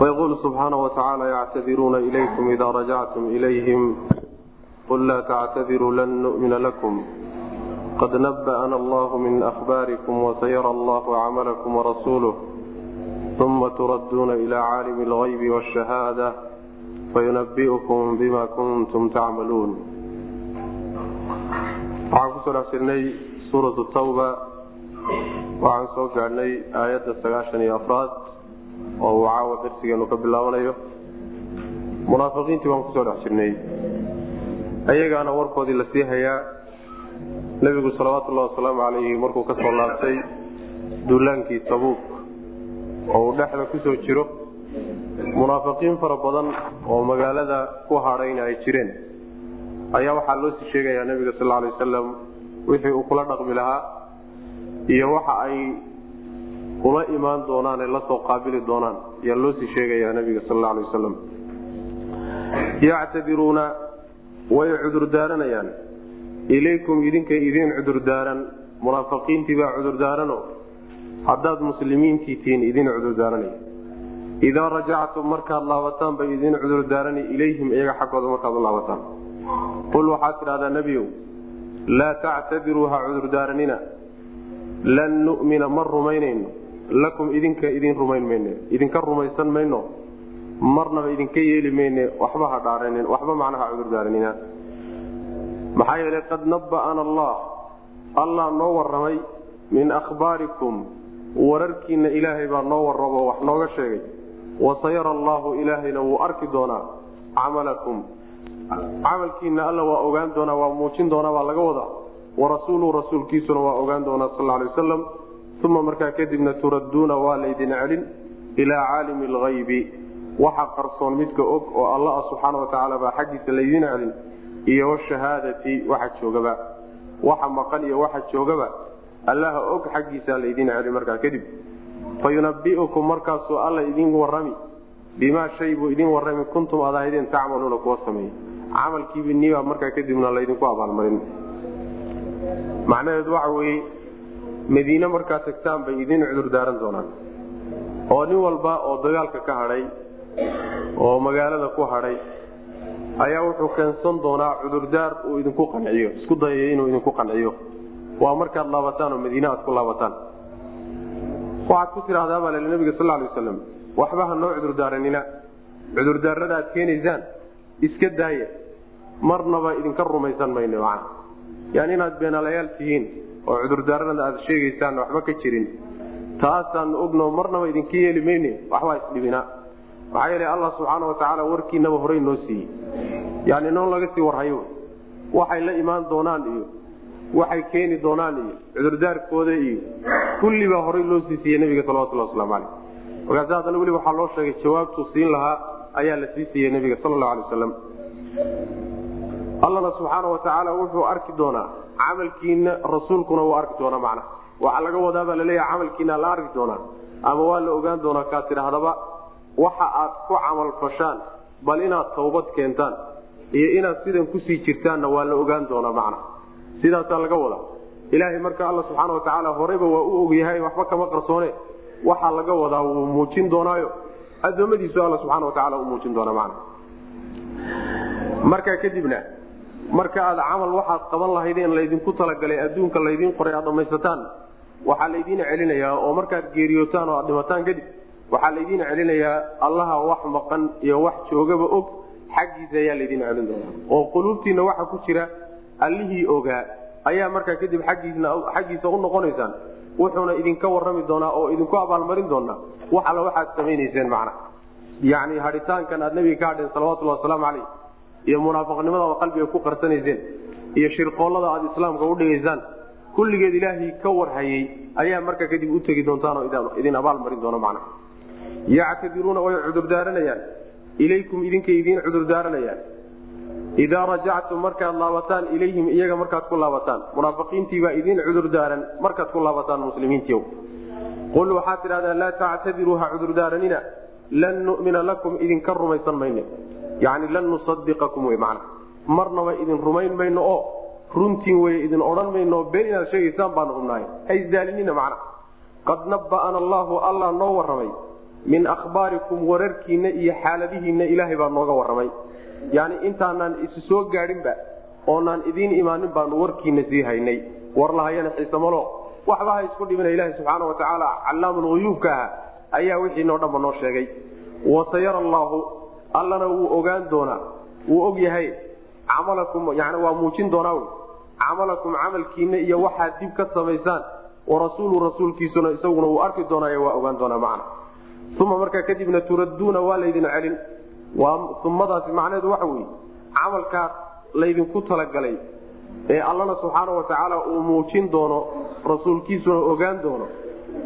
ويقول سبحانه وتعالى يعتذرون إليكم إذا رجعتم إليهم قل لا تعتذروا لن نؤمن لكم قد نبأنا الله من أخباركم وسيرى الله عملكم ورسوله ثم تردون إلى عالم الغيب والشهادة فينبئكم بما كنتم تعملون waxaan kusoo dhex jirnay suuratu tawba waxaan soo gaadhnay aayadda sagaashan iyo afraad oo uu caawa darsigeenu ka bilaabanayo. Munaafiqiintii baan ku soo dhex jirnay. Ayagaana warkoodii la sii hayaa. Nebigu salawaatullahi wasalaamu calayhi markuu ka soo laabtay duulaankii tabuuk oo uu dhexda ku soo jiro munaafiqiin fara badan oo magaalada ku hadhayna ay jireen. Ayaa waxaa loo sii sheegayaa nebiga sal alay wasalam wixii uu kula dhaqmi lahaa iyo waxa ay ula imaan doonaan ee la soo qaabili doonaan ayaa loo sii sheegayaa nebiga sal alay wasalam yactadiruuna way cudurdaaranayaan. Ilaykum idinka idiin cudurdaaran. Munaafiqiintii baa cudurdaarano. Haddaad muslimiintii tihiin idin cudurdaaranaya idaa rajactum markaad laabataan bay idin cudurdaarani ilayhim iyaga xaggooda markaad u laabataan. Qul waxaad tidhahdaa nebiyow laa tactadiruu ha cudurdaaranina lan nu'mina ma rumaynayno. Lakum idinka idin rumayn mayne. Idinka rumaysan mayno. Marnaba idinka yeeli mayne. Waxba ha dhaaranin waxba macnaha cudurdaaranina maxaa yeelay qad nabba'ana allah. Allah noo warramay min akhbaarikum. Wararkiina ilaahay baa noo warramo wax nooga sheegay. Wasayara allaahu ilaahayna wuu arki doonaa camalakum. Camalkiina alla waa ogaan doonaa waa muujin doonaa baa laga wadaa warasuuluhu rasuulkiisuna waa ogaan doonaa sal lay wasalam uma markaa kadibna turadduuna waa laydin celin ilaa caalimi alghaybi. Waxa qarsoon midka og oo alla ah subxaana watacaala baa xaggiisa laydin celin iyo washahaadati waxa joogaba. Waxa maqan iyo waxa joogaba allaha og xaggiisa laydin celin markaa kadib. Fayunabiukum markaasuu alla idin warami bimaa shay buu idin warami kuntum aad ahaydeen tacmaluuna kuwa sameeyey. Camalkiibiniibaa markaa kadibna laydinku abaalmarin macnaheedu waxa weeye madiine markaad tagtaan bay idin cudurdaaran doonaan. Oo nin walba oo dagaalka ka hadhay oo magaalada ku hadhay ayaa wuxuu keensan doonaa cudurdaar uu idinku qanciyo isku dayayo inuu idinku qanciyo. Waa markaad laabataan oo madiine aad ku laabataan. Waxaad ku tidhahdaa baa l nabiga sal lay waslam waxba ha noo cudurdaaranina. Cudurdaarada aad keenaysaan iska daaya marnaba idinka rumaysan mayno macna yani inaad beenaalayaal tihiin oo cudurdaarada aad sheegaysaan waxba ka jirin taasaan ogno marnaba idinka yeeli mayne waxbaa isdhibina. Maxaa yeele allah subxaana watacaala warkiinaba horey noo siiyey. Yani noon laga sii warhayo. Waxay la imaan doonaan iyo waxay keeni doonaan iyo cudurdaarkooda iyo kulli baa horey loo sii siiyey nabiga salawatullah waslamu caleyh markaas haddana weli waxaa loo sheegay jawaabtuu siin lahaa ayaa la sii siiyey nabiga sal lau alay waslam allana subxaana watacaala wuxuu arki doonaa camalkiina rasuulkuna wuu arki doonaa macna. Waxaa laga wadaabaa laleeyaha camalkiina la arki doonaa. Ama waa la ogaan doonaa kaa tidhaahdaba waxa aad ku camal fashaan bal inaad tawbad keentaan iyo inaad sidan ku sii jirtaanna waa la ogaan doonaa macna. Sidaasaa laga wadaa. Ilaahay marka alla subxaana watacaala horeyba waa u ogyahay waxba kama qarsoone. Waxaa laga wadaa wuu muujin doonaayo. Adoomadiisu alla subxana watacaala u muujin doona macna. Markaa kadibna marka aad camal waxaad qaban lahaydeen laydinku talagalay adduunka laydiin qoray aad dhamaysataan waxaa laydiin celinayaa oo markaad geeriyootaan oo aad dhimataan kadib waxaa laydiin celinayaa allaha wax maqan iyo wax joogaba og xaggiisa ayaa laydiin celin doonaa. Oo quluubtiina waxa ku jira allihii ogaa ayaa markaa kadib xaggiisa u noqonaysaan wuxuuna idinka warami doonaa oo idinku abaalmarin doonaa. Wax alla waxaad samaynayseen macna. Yani hadhitaankan aad nabiga ka hadheen salawatulhi wasalaamu caleyh iyo munaafiqnimada oo qalbiga ku qarsanayseen iyo shirqoollada aad islaamka udhigaysaan kulligeed ilaahay ka warhayey ayaa markaa kadib u tegi doontaan oo idin abaalmarin doona macna. Yactadiruuna way cudurdaaranayaan ilaykum idinkay idiin cudurdaaranayaan idaa rajactum markaad laabataan ilayhim iyaga markaad ku laabataan. Munaafiqiintiibaa idiin cudurdaaran markaad ku laabataan muslimiinti qul waxaad tidhahdaa laa tactadiruu ha cudurdaaranina lan numina lakum idinka rumaysan mayne yani lan nusadiqakum w man marnaba idin rumayn mayno oo runtiin wey idin odhan mayno been inaad sheegaysaan baanu hubnahay ha isdaalinina macna. Qad naba'ana allaahu allah noo warramay. Min akhbaarikum wararkiinna iyo xaaladihiinna ilaahay baa nooga warramay. Yacni intaanaan isu soo gaadhinba oonaan idiin imaanin baanu warkiina sii haynay. War lahayana xiisamalo waxba ha isku dhibina ilaahi subxaana wa tacaala callaamulhuyuubka ah ayaa wixiinoo dhanba noo sheegay. Wasayara allaahu allana wuu ogaan doonaa. Wuu og yahay camalakum yani waa muujin doonaa wy camalakum camalkiina iyo waxaad dib ka samaysaan warasuulu rasuulkiisuna isaguna wuu arki doonaayo waa ogaan doonaa macna. Uma markaa kadibna turadduuna waa laydin celin. Umadaasi macneedu waxa weeye camalkaas laydinku talagalay ee allana subxaana wa tacaala uu muujin doono rasuulkiisuna ogaan doono.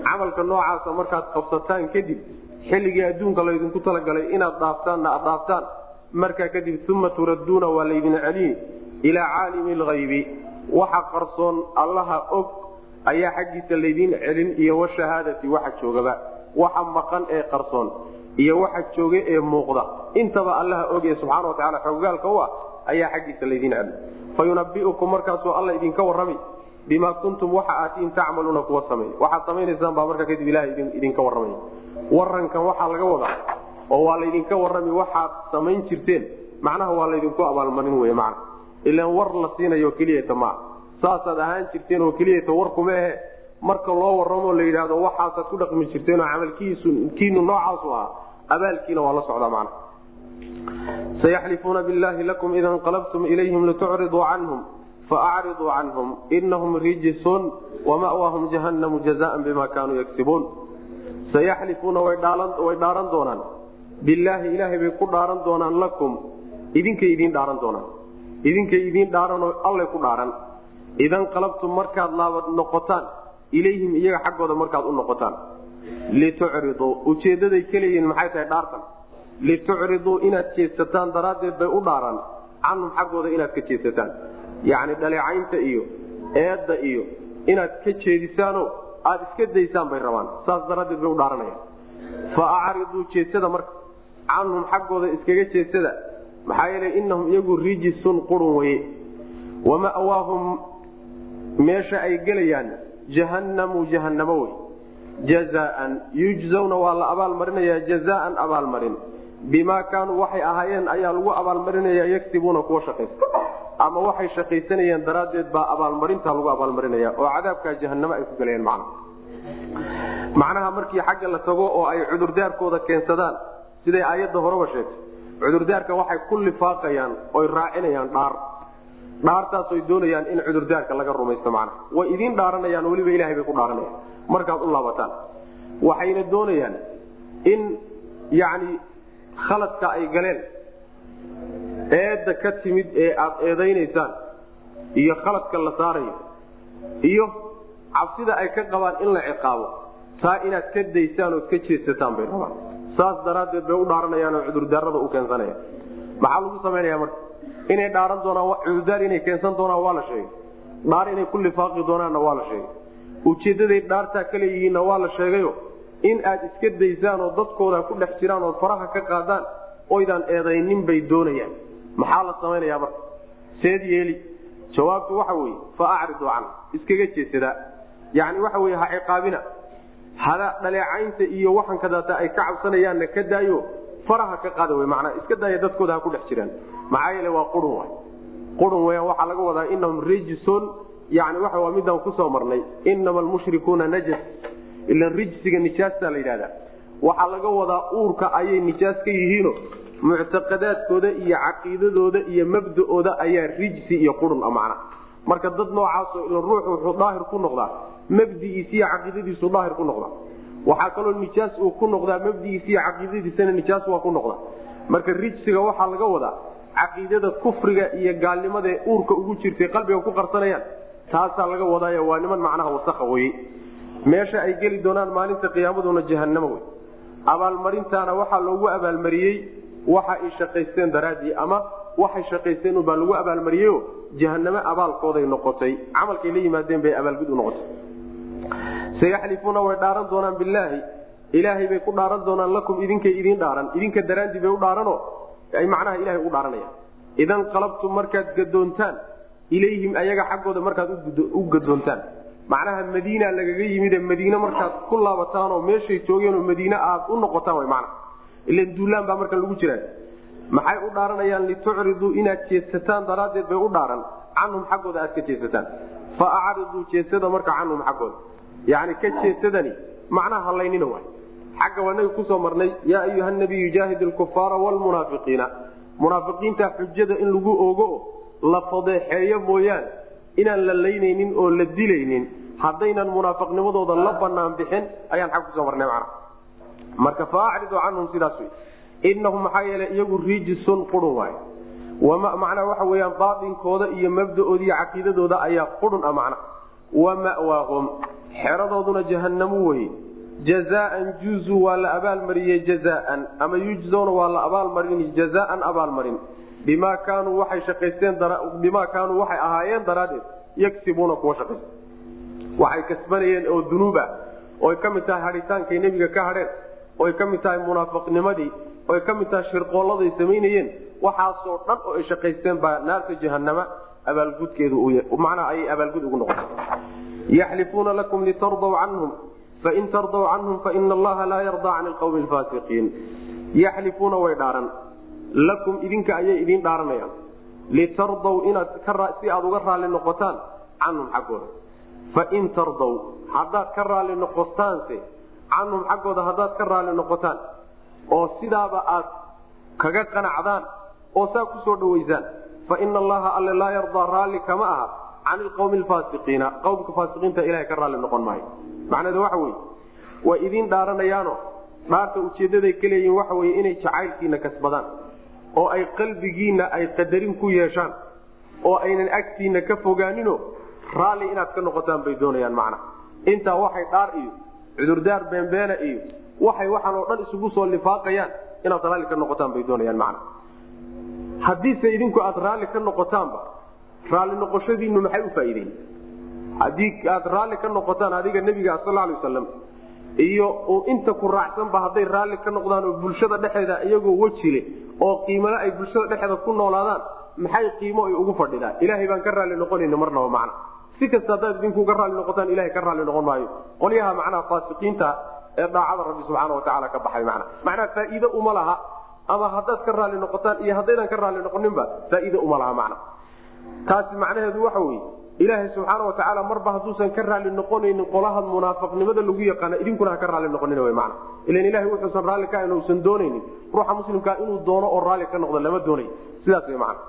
Camalka noocaasa markaad qabsataan kadib xilligii adduunka laydinku talagalay inaad dhaaftaanna aad dhaaftaan. Markaa kadib uma turadduuna waa laydin celini ilaa caalimi alghaybi waxa qarsoon allaha og ayaa xaggiisa laydin celin iyo washahaadati waxa joogaba. Waxa maqan ee qarsoon iyo waxa jooga ee muuqda. Intaba allaha og ee subxana wa tacala xoogaalka u ah ayaa xaggiisa laydin celin. Fayunabiukum markaasuu alla idinka warrami. Bimaa kuntum waxa aatiin tacmaluuna kuwa samey waxaad samaynaysaan baa markaa kadib ilaha idinka warramay warankan waxaa laga wadaa oo waa laydinka warrami waxaad samayn jirteen. Macnaha waa laydinku abaalmarin wey macna. Ilaan war la siinayo keliyata maa saasaad ahaan jirteen oo keliyata warkuma ahe marka loo warramo la yidhaahdo waxaasaad ku dhaqmi jirteen oo camalkiinu noocaasu ah abaalkiina waa la socdaa macna. Sayaxlifuuna billahi lakum ida inqalabtum ilayhim litucriduu canhum faacriduu canhum. Inahum rijisun wama'waahum jahannamu jazaan bima kaanuu yagsibuun sayaxlifuuna way dhaaran doonaan billaahi ilaahay bay ku dhaaran doonaan lakum idinkay idiin dhaaran doonaan idinkay idiin dhaaranoo allay ku dhaaran idanqalabtum markaad laabad noqotaan ilayhim iyaga xaggooda markaad u noqotaan litucriduu ujeeddaday ka leeyihiin maxay tahay dhaartan litucriduu inaad jeedsataan daraaddeed bay u dhaaran canhum xaggooda inaad ka jeedsataan yacni dhaleecaynta iyo eedda iyo inaad ka jeedisaanoo aada iska daysaan bay rabaan. Saas daraaddeed bay u dhaaranayaan. Fa acriduu jeedsada marka canhum xaggooda iskaga jeedsada maxaa yeele innahum iyagu rijisun qurun weye wama'waahum meesha ay gelayaan jahannamu jahannamo wey jazaan yujzawna waa la abaalmarinayaa jazaan abaalmarin bimaa kaanuu waxay ahaayeen ayaa lagu abaalmarinaya yagsibuuna kuwa shaqaysta. Ama waxay shaqaysanayeen daraaddeed baa abaalmarintaa lagu abaalmarinaya oo cadaabkaa jahanamo ay ku galayeen macna. Macnaha markii xagga la tago oo ay cudurdaarkooda keensadaan siday aayadda horeba sheegtay. Cudurdaarka waxay ku lifaaqayaan oy raacinayaan dhaar. Dhaartaasoy doonayaan in cudurdaarka laga rumaysto macnaha way idiin dhaaranayaan weliba ilahay bay ku dhaaranayaan. Markaad u laabataan. Waxayna doonayaan in yacni khaladka ay galeen eedda ka timid ee aada eedaynaysaan iyo khaladka la saarayo iyo cabsida ay ka qabaan in la ciqaabo taa inaad ka daysaan ood ka jeedsataan bay rabaan. Saas daraaddeed bay u dhaaranayaan oo cudurdaarada u keensanayaan. Maxaa lagu samaynaya marka? Inay dhaaran doonaan cudurdaar inay keensan doonaan waa la sheegay. Dhaar inay ku lifaaqi doonaanna waa la sheegay. Ujeeddaday dhaartaa ka leeyihiinna waa la sheegayo in aad iska daysaan oo dadkooda ku dhex jiraan ood faraha ka qaadaan oydaan eedaynin bay doonayaan. Maxaa la samaynayaa marka? Seed yeeli. Jawaabtu waxa weeye fa acridu can. Iskaga jeedsadaa yacni waxa weye ha ciqaabina. Hada dhaleecaynta iyo waxan kadaata ay ka cabsanayaanna ka daayo faraha ka qaada wey macnaa. Iska daaya dadkooda ha ku dhex jiraan. Maxaa yeele waa qurun waay. Qurun weyaan waxaa laga wadaa inahum rijsun. Yani waxa waa midaan ku soo marnay. Inama almushrikuuna najas ilan rijsiga nijaasta la yidhahdaa. Waxaa laga wadaa uurka ayay nijaas ka yihiino muctaqadaadkooda iyo caqiidadooda iyo mabda'ooda ayaa rijsi iyo qurun a macna. Marka dad noocaasoo ilan ruuxu wuxuu daahir ku noqdaa mabdigiisi iyo caqiidadiisu daahir ku noqdaa. Waxaa kaloo nijaas uu ku noqdaa mabdigiisi iyo caqiidadiisana nijaas waa ku noqdaa. Marka rijsiga waxaa laga wadaa caqiidada kufriga iyo gaalnimada ee uurka ugu jirtay qalbiga ku qarsanayaan taasaa laga wadaayo waa niman macnaha wasakha weye meesha ay geli doonaan maalinta qiyaamaduna jahanamo wey. Abaalmarintaana waxaa loogu abaalmariyey waxa ay shaqaysteen daraaddii ama waxay shaqaysteen ubaa lagu abaalmariyeo jahanamo abaalkooday noqotay. Camalkay la yimaadeen bay abaalgud u noqotay. Sayaxlifuuna way dhaaran doonaan bilaahi ilaahay bay ku dhaaran doonaan lakum idinkay idiin dhaaran. Idinka daraandii bay u dhaarano ay macnaha ilahay ugu dhaaranayaan. Idan qalabtum markaad gadoontaan ilayhim ayaga xaggooda markaad u gadoontaan macnaha madiina lagaga yimid madiine markaad ku laabataan oo meeshay joogeen oo madiine aad u noqotaan w mana ilan duulaan baa markan lagu jiraa. Maxay u dhaaranayaan litucriduu inaad jeedsataan daraaddeed bay u dhaaran. Canhum xaggooda aad ka jeedsataan fa acriduu jeedsada marka canhum xaggooda. Yani ka jeedsadani macnaha halaynina waay. Xagga waa naga ku soo marnay yaa ayuha nabiyu jaahid lkufaara wlmunaafiqiina munaafiqiinta xujada in lagu ogo la fadeexeeyo mooyaane inaan la laynaynin oo la dilaynin haddaynan munaafiqnimadooda la banaan bixin ayaan xag ku soo marnay mana marka fa acridu canhum sidaas wey inahum maxaa yeele iyagu rijisun qurun waay macnaa waxa weyaan baainkooda iyo mabdaooda iyo caqiidadooda ayaa qurun ah macna. Wa ma'waahum xeradooduna jahanamu weye jazaan juzu waa la abaalmariyey jazaan ama yujzona waa la abaalmarin jazaan abaalmarin bimaa kaanuu waxay shaqaysteen bimaa kaanuu waxay ahaayeen daraaddeed yagsibuuna kuwa shaqaysta waxay kasbanayeen oo dunuub ah oy ka mid tahay hadhitaankay nebiga ka hadheen oy ka mid tahay munaafiqnimadii oy ka mid tahay shirqoolladay samaynayeen waxaasoo dhan oo ay shaqaysteen baa naarta jahanama abaalgudkeedu macnaha ayay abaalgud ugu noqotay. Yaxlifuuna lakum litardaw canhum fain tardaw canhum faina allaha laa yardaa can ilqawmi alfaasiqiin. Yaxlifuuna way dhaaran lakum idinka ayay idiin dhaaranayaan. Litardaw inaad si aad uga raalli noqotaan canhum xaggooda. Fain tardaw haddaad ka raalli noqotaanse canhum xaggooda haddaad ka raalli noqotaan oo sidaaba aad kaga qanacdaan oo saa ku soo dhawaysaan faina allaha alle laa yardaa raalli kama aha can ilqawmi alfaasiqiina. Qowmka faasiqiinta ilahay ka raalli noqon maayo. Macnaheedu waxa weye way idiin dhaaranayaano dhaarta ujeeddaday ka leeyihiin waxa weye inay jacaylkiina kasbadaan oo ay qalbigiinna ay qadarin ku yeeshaan oo aynan agtiina ka fogaanino raalli inaad ka noqotaan bay doonayaan macna. Intaa waxay dhaar iyo cudurdaar beenbeena iyo waxay waxaan oo dhan isugu soo lifaaqayaan inaad raalli ka noqotaan bay doonayaan macna. Haddiise idinku aad raalli ka noqotaanba raalli noqoshadiinu maxay u faa'iideyn haddii aad raalli ka noqotaan adiga nebiga sal alay wasalam iyo inta ku raacsanba hadday raalli ka noqdaan oo bulshada dhexeeda iyagoo wejile oo qiimale ay bulshada dhexeeda ku noolaadaan maxay qiimo ay ugu fadhidaan? Ilaahay baan ka raalli noqonayna marnaba macna. Si kasta haddaad idinku uga raalli noqotaan ilahay ka raalli noqon maayo. Qolyaha macnaha faasiqiinta ee daacada rabbi subxaana watacaala ka baxay mana macnaha faa'iide uma laha ama haddaad ka raalli noqotaan iyo haddaydan ka raalli noqoninba faa'iide uma laha macna. Taasi macnaheedu waxa weye ilaahay subxaana watacaala marba hadduusan ka raalli noqonaynin qolahan munaafiqnimada lagu yaqaana idinkuna ha ka raalli noqonin w mana ilan ilahay wuxuusan raalli ka ahan usan doonaynin. Ruuxa muslimkaa inuu doono oo raalli ka noqdo lama doonayo sidaas w mana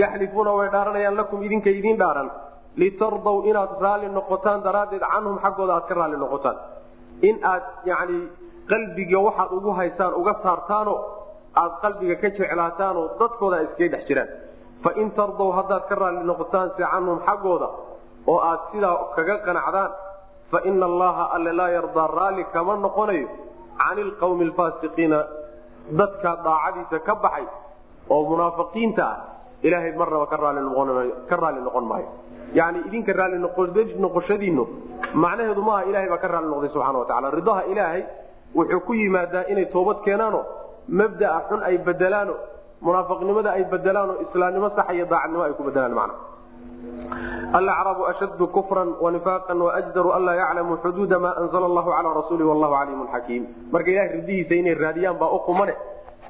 yaxlifuuna way dhaaranayaan lakum idinka idiin dhaaran. Litardaw inaad raalli noqotaan daraaddeed canhum xaggooda aad ka raalli noqotaan. In aad yani qalbiga waxaad ugu haysaan uga saartaano aad qalbiga ka jeclaataanoo dadkooda iskaga dhex jiraan fain tardaw haddaad ka raalli noqotaan se canhum xaggooda oo aad sidaa kaga qanacdaan faina allaha alle laa yardaa raalli kama noqonayo cani ilqawmi alfaasiqiina dadka daacadiisa ka baxay oo munaafiqiinta ah ilaahay marnaba ka raalli noqon maayo yani idinka raalli noqoshadiinu macnaheedu maaha ilahay baa ka raalli noqday subxana watacala ridaha ilaahay wuxuu ku yimaadaa inay toobad keenaano mabdaa xun ay bedelaano munaafiqnimada ay bedelaano islaamnimo sax iyo daacadnimo ay ku bedelaan mana alacrabu ashaddu kufran wanifaaqan waajdaru anlaa yaclamuu xuduuda maa anzla allahu calaa rasuuli wallahu caliimun xakiim. Marka ilahay ridihiisa inay raadiyaan baa u qumane.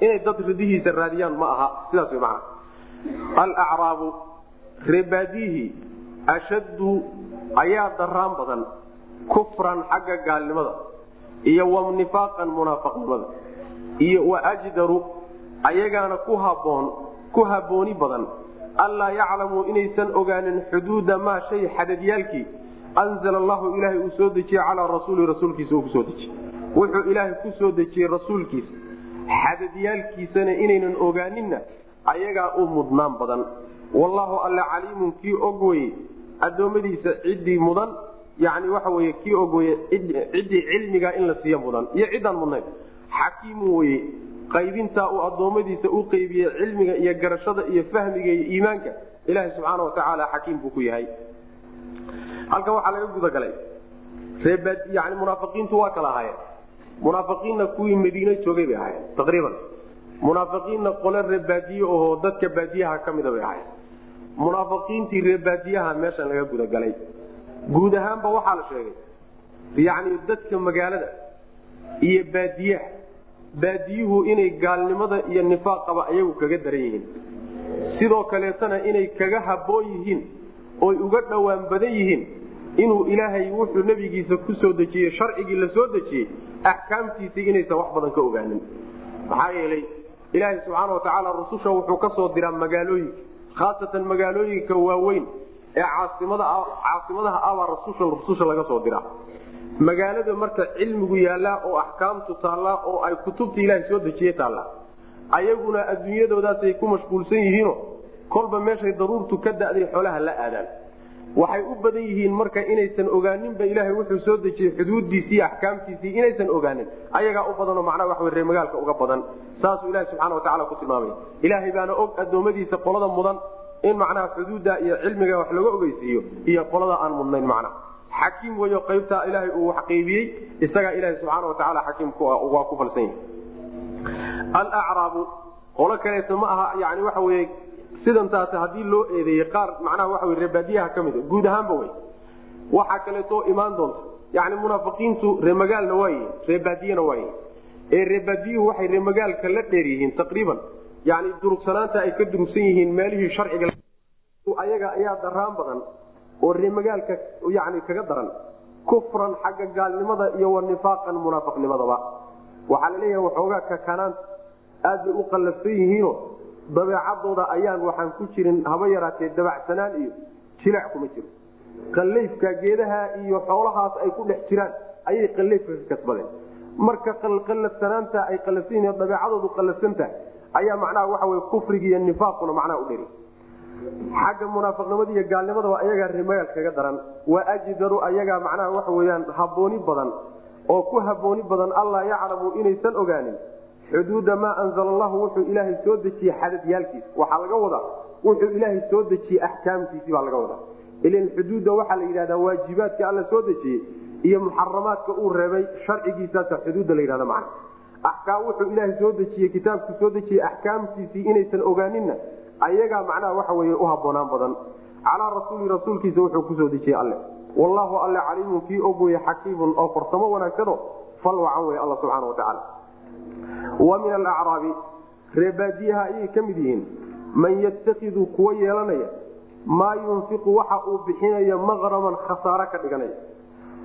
Inay dad ridihiisa raadiyaan ma aha. Sidaas wy mana alacraabu reebaadiyihii ashaddu ayaa daraan badan kufran xagga gaalnimada iyo wanifaaqan munaafaqnimada iyo waajdaru ayagaana ku haboon ku habooni badan. Anlaa yaclamuu inaysan ogaanin xuduuda maa shay xadadyaalkii anzala allahu ilaahay uu soo dejiyey calaa rasuuli rasuulkiisa uu ku soo dejiyey. Wuxuu ilaahay ku soo dejiyey rasuulkiisa. Xadadyaalkiisana inaynan ogaaninna ayagaa u mudnaan badan. Wallaahu alle caliimun kii og weye addoommadiisa ciddii mudan yani waxa wey kii og weye ciddii cilmiga in la siiya mudan iyo ciddaan mudnayn. Xakiimu weye qaybintaa uu addoommadiisa u qeybiyey cilmiga iyo garashada iyo fahmiga iyo iimaanka ilaaha subxaana watacaala xakiim buu ku yahay. Halkan waxaa laga gudagalay yani munaafiqiintu waa kala ahaayeen. Munaafiqiinna kuwii madiine joogay bay ahaayeen taqriiban. Munaafiqiinna qole reebaadiye ohoo dadka baadiyaha ka mida bay ahaayeen. Munaafiqiintii reebaadiyaha meeshan laga gudagalay guud ahaanba waxaa la sheegay yacni dadka magaalada iyo baadiyaha baadiyuhu inay gaalnimada iyo nifaaqaba ayagu kaga daran yihiin. Sidoo kaleetana inay kaga habboon yihiin oy uga dhowaan badan yihiin inuu ilaahay wuxuu nebigiisa ku soo dejiyey sharcigii la soo dejiyey axkaamtiisii inaysan wax badan ka ogaanin. Maxaa yeelay ilaahay subxaana watacaala rususha wuxuu ka soo diraa magaalooyinka khaasatan magaalooyinka waaweyn ee caasimadaha abaa rususha laga soo diraa magaalada marka cilmigu yaallaa oo axkaamtu taallaa oo ay kutubta ilaahay soo dejiye taallaa. Ayaguna adduunyadoodaasay ku mashquulsan yihiino kolba meeshay daruurtu ka da'day xoolaha la aadaan. Waxay u badan yihiin marka inaysan ogaaninba ilaahay wuxuu soo dejiyey xuduudiisii iyo axkaamtiisii inaysan ogaanin. Ayagaa u badanoo macnaha wax ree magaalka uga badan. Saasuu ilahi subxana watacala ku tilmaamay. Ilaahay baana og addoommadiisa qolada mudan in macnaha xuduudda iyo cilmiga wax laga ogeysiiyo iyo qolada aan mudnayn macna xakiim weyo qaybtaa ilaahay uu wax qaybiyey isagaa ilahi subxaana watacaala xakiimku waa ku falsan yahay alacraabu qolo kaleeto ma aha yani waxa weye sidan taas haddii loo eedeeyey qaar macnaha waxa reebaadiyaha ka mida guud ahaanba wey waxaa kaleetoo imaan doonta yani munaafiqiintu reemagaalna waaye reebaadiyana waaye ee reebaadiyuhu waxay reemagaalka la dheer yihiin taqriiban yani durugsanaanta ay ka durugsan yihiin meelihii sharciga ayaga ayaa daraan badan oo reemagaalka yani kaga daran kufran xagga gaalnimada iyo wa nifaaqan munaafiqnimadaba waxaa la leeyahay waxoogaa kakanaanta aad bay u qallafsan yihiino dabeecadooda ayaan waxaan ku jirin haba yaraatee dabacsanaan iyo jilac kuma jiro. Qallayfka geedaha iyo xoolahaas ay ku dhex jiraan ayay qallayfka ka kasbadeen. Marka qallafsanaanta ay qallafsan yihiin dabeecadoodu qallafsan tahay ayaa macnaha waxa wey kufriga iyo nifaaquna macnaha u dheri xagga munaafiqnimada iyo gaalnimadaba ayagaa reemagaal kaga daran. Wa ajdaru ayagaa macnaha waxa weyaan habooni badan oo ku habooni badan allaa yaclamu inaysan ogaanin. Xuduuda maa anzala allahu wuxuu ilaahay soo dejiyey xadadyaalkiisa waxaa laga wadaa wuxuu ilaahay soo dejiyey axkaamtiisii baa laga wadaa. Ilan xuduudda waxaa la yidhahdaa waajibaadka alla soo dejiyey iyo muxaramaadka uu reebay sharcigiisaasa xuduudda la yidhahda macna. Axkaam wuxuu ilaahay soo dejiyey kitaabku soo dejiyey axkaamtiisii inaysan ogaaninna ayagaa macnaha waxa weye u haboonaan badan. Calaa rasuuli rasuulkiisa wuxuu ku soo dejiyey alle. Wallaahu alle caliimun kii og weye xakiimun oo farsamo wanaagsano fal wacan wey alla subxaana watacaala wa min alacraabi reebaadiyaha ayay ka mid yihiin man yattakidu kuwa yeelanaya maa yunfiqu waxa uu bixinaya maqraman khasaare ka dhiganaya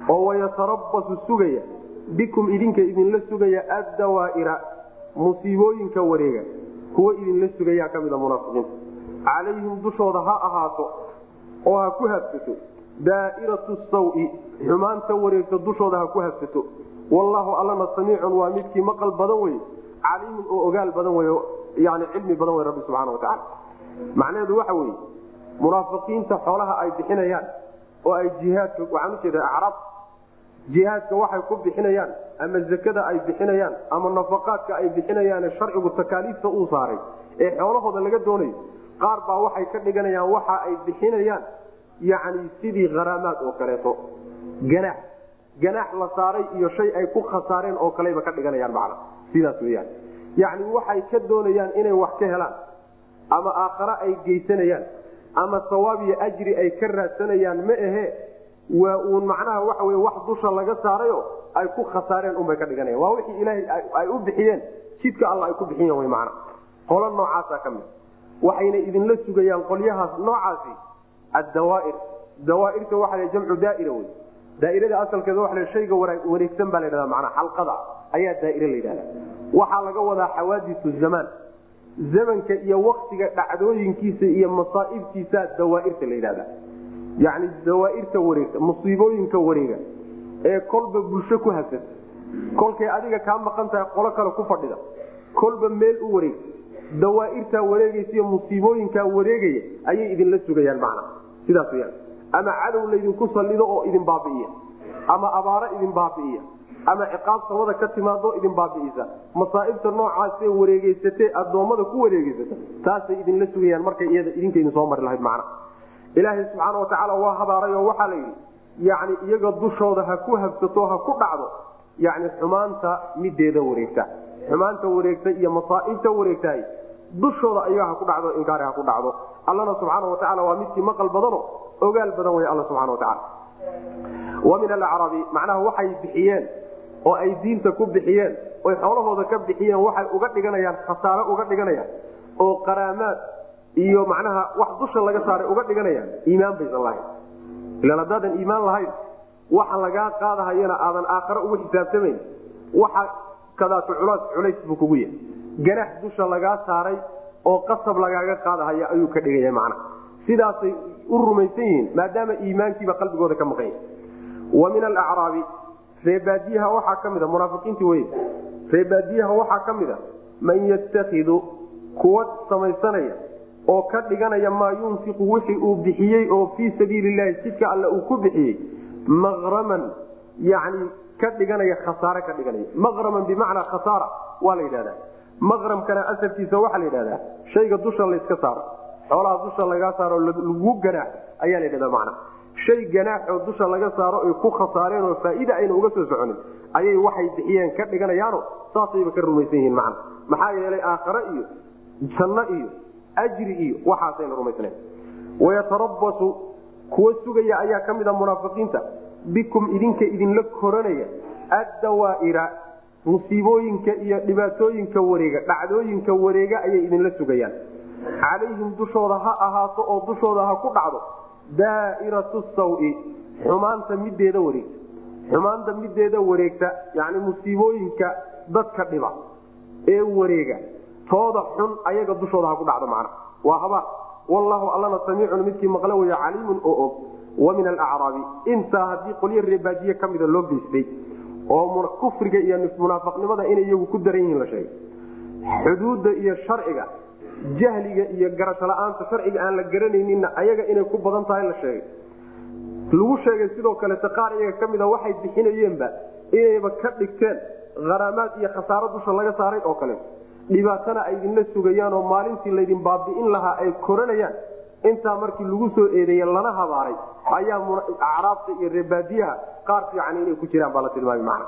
oo wayatarabasu sugaya bikum idinka idinla sugaya addawaa'ira musiibooyinka wareega kuwa idinla sugayaa ka mida munaafiqiinta. Calayhim dushooda ha ahaato oo ha ku habsato daa'iratu sawi xumaanta wareegta dushooda ha ku habsato wallaahu allana samiicun waa midkii maqal badan wey caliimun oo ogaal badan wey yani cilmi badan wey rabbi subxana watacaala macnaheedu waxa weeye munaafiqiinta xoolaha ay bixinayaan oo ay jihaadka waxaan ujeeda acraab jihaadka waxay ku bixinayaan ama zakada ay bixinayaan ama nafaqaadka ay bixinayaan sharcigu takaaliifta uu saaray ee xoolahooda laga doonayo qaar baa waxay ka dhiganayaan waxa ay bixinayaan yani sidii kharaamaad oo kaleeto. Ganaax ganaax la saaray iyo shay ay ku khasaareen oo kaleba ka dhiganayaan macna sidaas weyaan yacni waxay ka doonayaan inay wax ka helaan ama aakhare ay geysanayaan ama sawaab iyo ajri ay ka raadsanayaan ma ahe waa uun macnaha waxa wey wax dusha laga saarayo ay ku khasaareen unbay ka dhiganayan waa wixii ilaahay ay u bixiyeen jidka alla ay ku bixiyen wy macna. Qolo noocaasa ka mid. Waxayna idinla sugayaan qolyahaas noocaasi addawaair. Dawaairta waxa la jamcu daaira wey daairada asalkeeda waa la shayga wareegsan baa la dhahda manaa xalqada. Ayaa daaire la yidhahda waxaa laga wadaa xawaadisu zamaan zamanka iyo waktiga dhacdooyinkiisa iyo masaaibtiisa dawaairta la yidhahda yani dawaairta wareegta musiibooyinka wareega ee kolba bulsho ku hasata kolkay adiga kaa maqan tahay qolo kale ku fadhida. Kolba meel u wareeg. Dawaairtaa wareegaysa iyo musiibooyinkaa wareegaya ayay idinla sugayaan macna. Sidaas weyaan ama cadow laydinku sallido oo idin baabi'iya. Ama abaaro idin baabi'iya. Ama ciqaab samada ka timaado idin baabi'isa. Masaa'ibta noocaasee wareegeysatee addoommada ku wareegeysata taasay idinla sugayaan markay iyada idinka idin soo mari lahayd macna ilaahay subxaana watacaala waa habaaray oo waxaa la yidhi yani iyaga dushooda ha ku habsato ha ku dhacdo yani xumaanta mideeda wareegta xumaanta wareegta iyo masaaibta wareegtahay dushooda ayaga ha ku dhacdo inkaari ha ku dhacdo. Allana subxaana watacaala waa midkii maqal badano ogaal badan wey alla subxana watacaala wa min alacrabi macnaha waxay bixiyeen oo ay diinta ku bixiyeen oy xoolahooda ka bixiyeen waxay uga dhiganayaan khasaare uga dhiganayaan oo qaraamaad iyo macnaha wax dusha laga saaray uga dhiganayaan iimaan baysan lahayn ilaan haddaadan iimaan lahayn waxa lagaa qaadahayana aadan aakhare ugu xisaabtamayn waxa kadaatu culaas culays buu kugu yahay. Ganax dusha lagaa saaray oo qasab lagaaga qaadahaya ayuu ka dhigaya macnaha sidaasay u rumaysan yihiin maadaama iimaankiiba qalbigooda ka maqan yahay. Wa min alacraabi reebaadiyaha waxaa ka mida munaafiqiintii wey reebaadiyaha waxaa ka mida man yattakidu kuwa samaysanaya oo ka dhiganaya maa yunfiqu wixii uu bixiyey oo fii sabiili llahi jidka alle uu ku bixiyey maqraman yani ka dhiganaya khasaare ka dhiganaya. Maqraman bimacnaa khasaara waa la yidhahdaa. Maqramkana asalkiisa waxaa la yidhahdaa shayga dusha layska saaro xoolaha dusha lagaa saaro lagu ganaax ayaa la yidhahdaa macnaa shay ganaax oo dusha laga saaro ay ku khasaareen oo faa'iida ayna uga soo soconin ayay waxay bixiyeen ka dhiganayaano saasayba ka rumaysan yihiin macna. Maxaa yeelay aakhare iyo janno iyo ajri iyo waxaasayna rumaysnayn wayatarabasu kuwa sugaya ayaa ka mid a munaafiqiinta. Bikum idinka idinla koranaya addawaaira musiibooyinka iyo dhibaatooyinka wareega dhacdooyinka wareega ayay idinla sugayaan. Calayhim dushooda ha ahaato oo dushooda ha ku dhacdo. Daairatu sawi xumaanta mideeda wareegta. Xumaanta mideeda wareegta yani musiibooyinka dadka dhiba ee wareega tooda xun ayaga dushooda ha ku dhacdo macna. Waa habaar wallahu allana samiicun midkii maqle weya caliimun oo og. Wa min alacraabi intaa haddii qolyo reebaadiye ka mida loo geystay oo kufriga iyo munaafaqnimada inay iyagu ku daran yihiin la sheegay. Xuduudda iyo sharciga jahliga iyo garasho la'aanta sharciga aan la garanayninna ayaga inay ku badan tahay la sheegay. Lagu sheegay sidoo kalete qaar iyaga ka mida waxay bixinayeenba inayba ka dhigteen haraamaad iyo khasaaro dusha laga saaray oo kaleeto dhibaatana ay idinla sugayaan oo maalintii laydin baabi'in lahaa ay koranayaan. Intaa markii lagu soo eedeeye lana habaaray ayaa acraabta iyo reebaadiyaha qaar fiican inay ku jiraan baa la tilmaamay macna.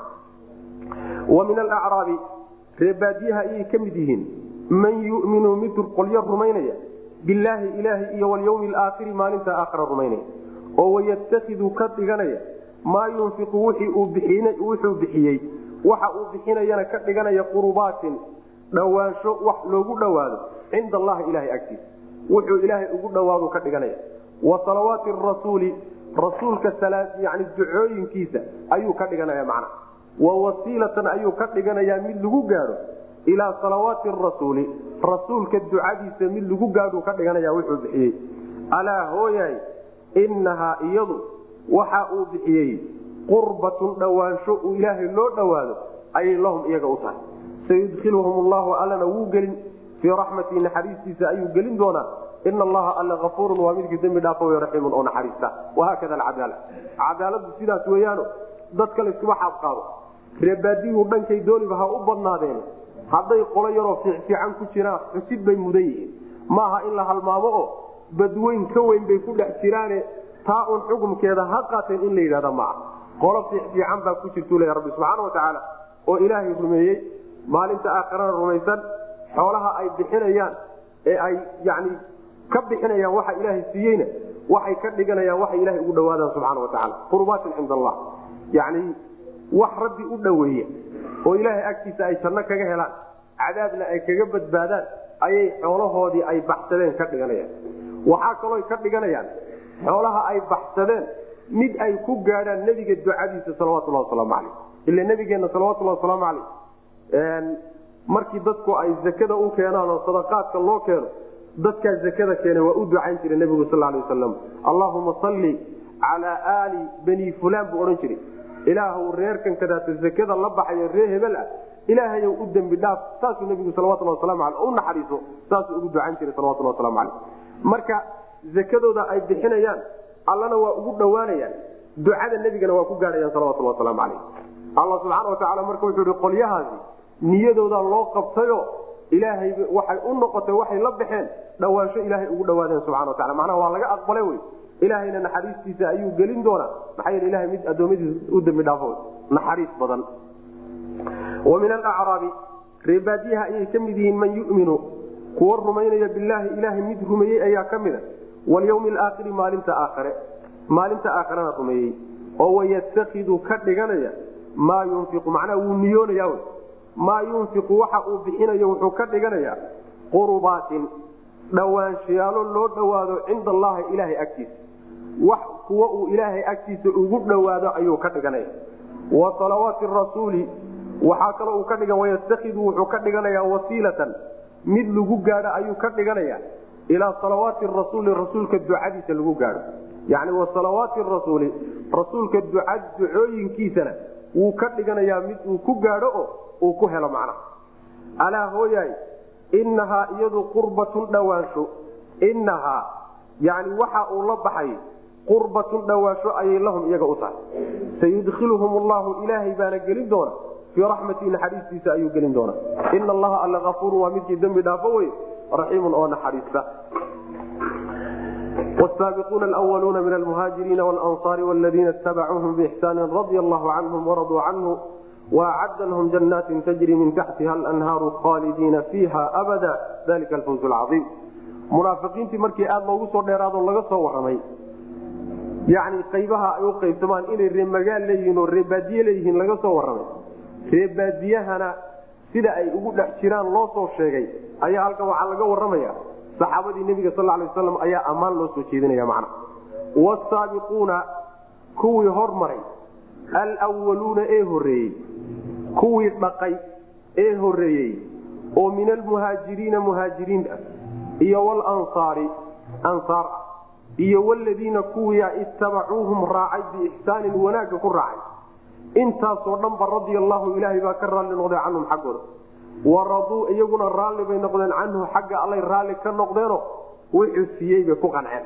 Wa min alacraabi reebaadiyaha ayay ka mid yihiin. Man yuminu mid qolyo rumaynaya bilaahi ilaahi iyo walyawmi alaakhiri maalinta aakhira rumaynaya. Oo wayattakidu ka dhiganaya maa yunfiqu wuxuu bixiyey. Waxa uu bixinayana ka dhiganaya qurubaatin dhawaansho wax loogu dhowaado cinda allahi ilahay agtiisa wuxuu ilaahay ugu dhowaadu ka dhiganaya. Wa salawaati rasuuli rasuulka yani ducooyinkiisa ayuu ka dhiganaya macna. Wa wasiilatan ayuu ka dhiganayaa mid lagu gaadho ilaa salawaati rasuuli. Rasuulka ducadiisa mid lagu gaadhu ka dhiganaya wuxuu bixiyey. Alaa hooyaay inahaa iyadu waxa uu bixiyey qurbatun dhowaansho uu ilaahay loo dhowaado ayay lahum iyaga u tahay sayudkhiluhum llahu allana wuu gelin. Fii raxmatii naxariistiisa ayuu gelin doonaa. Ina allaha alla afuurun waa midkii dembi dhaafo raxiimun oo naxariista. Wahaakada alcadaala. Cadaaladu sidaas weeyaano dadka layskuma xaabqaado reebaadiyuhu dhankay dooniba ha u badnaadeen. Hadday qolo yaroo fiicfiican ku jiraan xusid bay mudan yihiin. Maaha in la halmaamo oo badweyn ka weyn bay ku dhex jiraane. Taa un xukumkeeda ha qaateen in la yidhahda maaha. Qolo fiicfiican baa ku jirtuu leya rabbi subxaana watacaala oo ilaahay rumeeyey maalinta aakhirana rumaysan xoolaha ay bixinayaan ee ay yani ka bixinayaan waxa ilaahay siiyeyna waxay ka dhiganayaan waxay ilahay ugu dhawaadaan subxaana watacaala qurbaatin cinda allah. Yani wax rabbi u dhoweeya oo ilaahay agtiisa ay janno kaga helaan cadaabna ay kaga badbaadaan ayay xoolahoodii ay baxsadeen ka dhiganayaan. Waxaa kaloo ka dhiganayaan xoolaha ay baxsadeen mid ay ku gaadhaan nebiga ducadiisa salawatulhi wasalaamu caleyh ila nabigeenna salawatulhi wasalaamu caleyh markii dadku ay zakada u keenaan oo sadaqaadka loo keeno dadkaa zakada keena waa u ducayn jiray nebigu sal lay wasalam allahuma salli calaa aali bani fulaan buu odhan jiray. Ilaahw reerkan kadaata zakada la baxayo ree hebel ah ilaahayow u dembi dhaaf saasuu nebigu salawatulhi waslamu aleh u naxariiso saasuu ugu ducayn jiray salawatulhi waslamu caleyh marka zakadooda ay bixinayaan allana waa ugu dhowaanayaan ducada nebigana waa ku gaadhayaan salawatulhi wasalaamu caleyh alla subxaana watacaala marka wuxuu ihi qolyahaasi niyadooda loo qabtayo ilaahay waxay u noqotay waxay la baxeen dhawaansho ilaahay ugu dhawaadeen subxana watacala macnaha waa laga aqbalay wey. Ilaahayna naxariistiisa ayuu gelin doonaa. Maxaa yeele ilahay mid addoommadiisa u dembi dhaafo naxariis badan. Wa min alacraabi reebaadiyaha ayay ka mid yihiin man yuminu kuwa rumaynaya bilaahi ilaahay mid rumeeyey ayaa ka mida walyawmi alaakhiri maalinta aakhare maalinta aakhirana rumeeyey. Oo wayattakidu ka dhiganaya maa yunfiqu. Macnaha wuu niyoonaya maa yunfiqu waxa uu bixinayo wuxuu ka dhiganayaa qurbaatin dhowaanshayaalo loo dhowaado cinda allahi ilaahay agtiisa. Wax kuwa uu ilaahay agtiisa ugu dhowaado ayuu ka dhiganaya. Wa salawaati rasuuli waxaa kaloo uu ka dhigan wayattakidu wuxuu ka dhiganayaa wasiilatan. Mid lagu gaadho ayuu ka dhiganaya ilaa salawaati rasuuli rasuulka ducadiisa lagu gaadho. Yacni wa salawaati rasuuli rasuulka duca ducooyinkiisana wuu ka dhiganayaa mid uu ku gaadho oo uu ku helo macnaha alaa hooyaay innahaa iyadu qurbatun dhowaansho innahaa yani waxa uu la baxay qurbatun dhowaansho ayay lahum iyaga u tahay sayudkhiluhum allahu ilaahay baana gelin doona fii raxmatii naxariistiisa ayuu gelin doonaa ina allaha alla afuurun waa midkii dembi dhaafo wey raxiimun oo naxariista والسابقون الأولون من المهاجرين والأنصار والذين اتبعوهم بإحسان رضي الله عنهم ورضوا عنه وacd lhm janati tajri min taxtiha anhaaru khalidiina fiiha abada alika fawz caiim munaafiqiintii markii aad loogu soo dheeraado laga soo waramay yani qaybaha ay u qaybsamaan inay reemagaal leeyihiin oo reebaadiye leeyihiin laga soo waramay reebaadiyahana sida ay ugu dhex jiraan loo soo sheegay ayaa halkan waxaa laga waramaya saxaabadii nebiga sal l wasam ayaa ammaan loo soo jeedinaya man wsaabiquuna kuwii hormaray alwaluuna ee horeeyey kuwii dhaqay ee horeeyey oo min almuhaajiriina muhaajiriin ah iyo walansaari ansaar ah iyo wladiina kuwia ittabacuuhum raacay biixsaanin wanaagga ku raacay. Intaasoo dhanba radia allahu ilaahay baa ka raalli noqday canhum xaggooda. Waraduu iyaguna raalli bay noqdeen canhu xagga allay raalli ka noqdeeno wuxuu siiyey bay ku qanceen.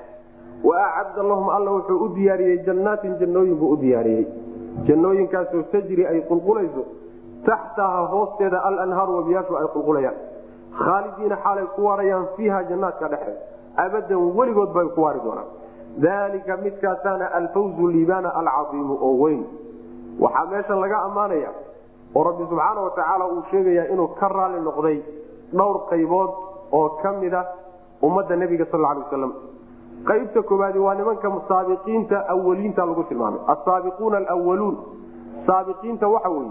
Wa acadda lahum alla wuxuu u diyaariyey jannaatin jannooyin buu u diyaariyey jannooyinkaasoo tajri ay qulqulayso taxtaha hoosteeda alanhaaru wabiyaashu ay qulqulayaan. Khaalidiina xaalay ku waarayaan fiiha jannaadka dhexe. Abadan weligood bay ku waari doonaan. Dalika midkaasaana alfawzu liibaana alcaiimu oo weyn. Waxaa meesha laga ammaanaya oo rabbi subxaana watacaala uu sheegayaa inuu ka raali noqday dhowr qaybood oo ka mida ummadda nebiga sal lay waslam qaybta kooaadi waa nimanka saabiqiinta awaliinta lagu tilmaamay. Asaabiquuna alwaluun saabiqiinta waxa weye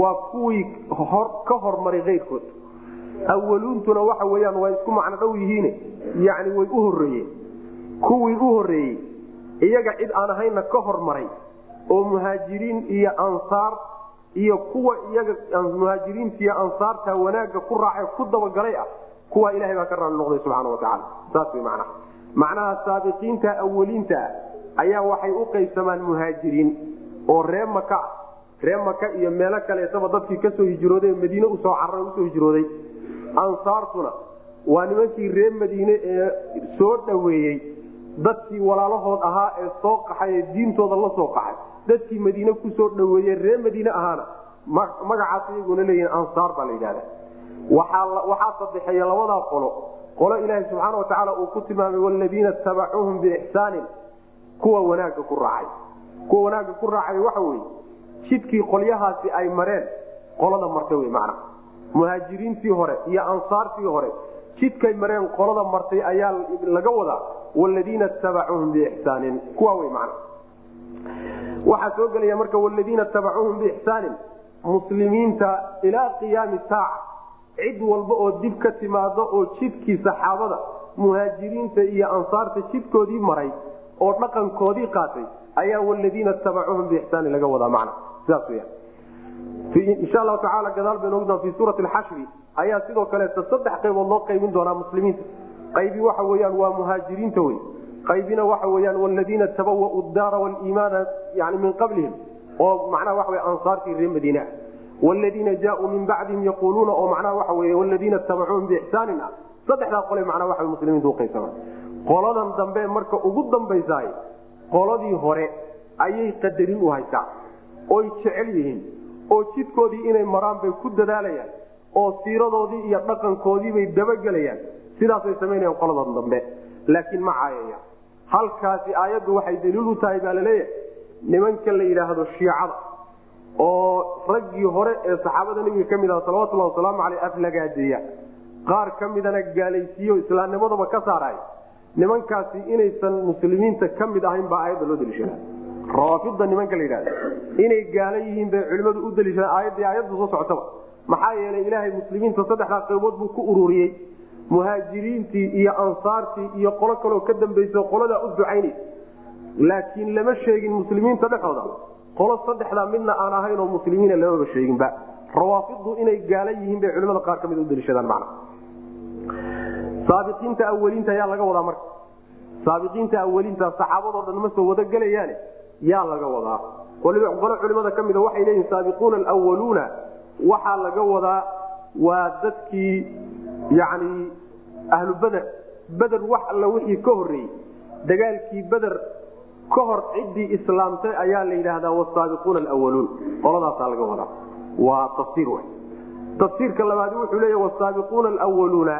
waa kuwii ka hormaray keyrkood awaluuntuna waxa weyaan waa isku macno dhow yihiin yani way u horeeyeen kuwii u horeeyey iyaga cid aan ahayna ka hormaray oo muhaajiriin iyo ansaar iyo kuwa iyaga muhaajiriintiiyo ansaarta wanaagga ku raacay ku dabagalay ah kuwa ilahay baa ka raali noqday subxaana watacaala saas way macnaha macnaha saabiqiinta awaliinta ah ayaa waxay u qaybsamaan muhaajiriin oo ree maka ah ree maka iyo meelo kaleetaba dadkii ka soo hijrooday madiine u soo carray u soo hijrooday. Ansaartuna waa nimankii reer madiine ee soo dhoweeyey dadkii walaalahood ahaa ee soo qaxay ee diintooda la soo qaxay. Dadkii madiine ku soo dhoweeye reer madiine ahaana magacaas iyaguna leeyihiin ansaar baa la yidhahda waxaa sadexeeya labadaa qolo qolo ilaaha subxaana watacaala uu ku tilmaamay waladiina tabacuuhum biixsaanin kuwa wanaagga ku raacay. Kuwa wanaagga ku raacay waxa weye jidkii qolyahaasi ay mareen qolada martay wey macna. Muhaajiriintii hore iyo ansaartii hore jidkay mareen qolada martay ayaa laga wadaa waladiina tabacuuhum biixsaanin kuwa wey macna. Waxaa soo gelaya marka waladiina tabacuuhum biixsaanin muslimiinta ilaa qiyaami saaca cid walba oo dib ka timaado oo jidkii saxaabada muhaajiriinta iyo ansaarta jidkoodii maray oo dhaqankoodii qaatay ayaa waladiina tabacuuhum biixsaanin laga wadaa macna. Sidaas weya insha allahu tacaala gadaal baynu ogdaan fi suurati alxashri ayaa sidoo kaleeta saddex qaybood loo qaybin doonaa muslimiinta. Qaybi waxa weyaan waa muhaajiriinta wey qaybina waxa weyaan waladiina tabawau daara waliimaana yani min qablihim oo macnaha waxa wey ansaartii reer madiina waladiina jaauu min bacdihim yaquuluuna oo macnaha waxa wey waladiina tabacuuhum biixsaanin ah saddexdaa qole macnaha waxa muslimiinta uqaybsama qoladan dambe marka ugu dambaysaay qoladii hore ayay qadarin u haysaa oy jecel yihiin oo jidkoodii inay maraan bay ku dadaalayaan oo siiradoodii iyo dhaqankoodiibay dabagelayaan sidaasay samaynayaan qoladan dambe laakiin ma caayaya halkaasi aayaddu waxay daliil u tahay baa la leeyahay nimanka la yidhaahdo shiicada oo raggii hore ee saxaabada nebiga ka mid ah salawatullahi wasalaamu caleyh aflagaadeeya qaar ka midana gaalaysiiyo islaamnimadaba ka saaraay. Nimankaasi inaysan muslimiinta ka mid ahayn baa aayadda loo daliishada. Rawaafidda nimanka la yidhahda inay gaala yihiin bay culimmadu u daliishadaan aayaddii aayadda soo socotaba. Maxaa yeelay ilaahay muslimiinta saddexdaa qaybood buu ku ururiyey. Muhaajiriintii iyo ansaartii iyo qolo kaloo ka dambaysa qoladaa u ducaynaysa laakiin lama sheegin muslimiinta dhexooda qolo saddexdaa midna aan ahayn oo muslimiina lamaba sheeginba. Rawaafiddu inay gaala yihiin bay culimada qaar ka mid u daliishadaan macna. Saabiqiinta awaliinta yaa laga wadaa marka. Saabiqiinta awaliinta saxaabadoo dhan ma soo wada gelayaane? Yaa laga wadaa. Qolo culimada ka mida waxay leeyihiin saabiquuna alwaluuna waxaa laga wadaa waa dadkii yani ahlu beder beder wax alla wixii ka horreeyey. Dagaalkii beder ka hor ciddii islaamtay ayaa la yidhaahdaa wasaabiquuna alwaluun qoladaasaa laga wadaa. Waa tafsiir w tafsiirka labaadi wuxuu leeya wasaabiquuna alwaluuna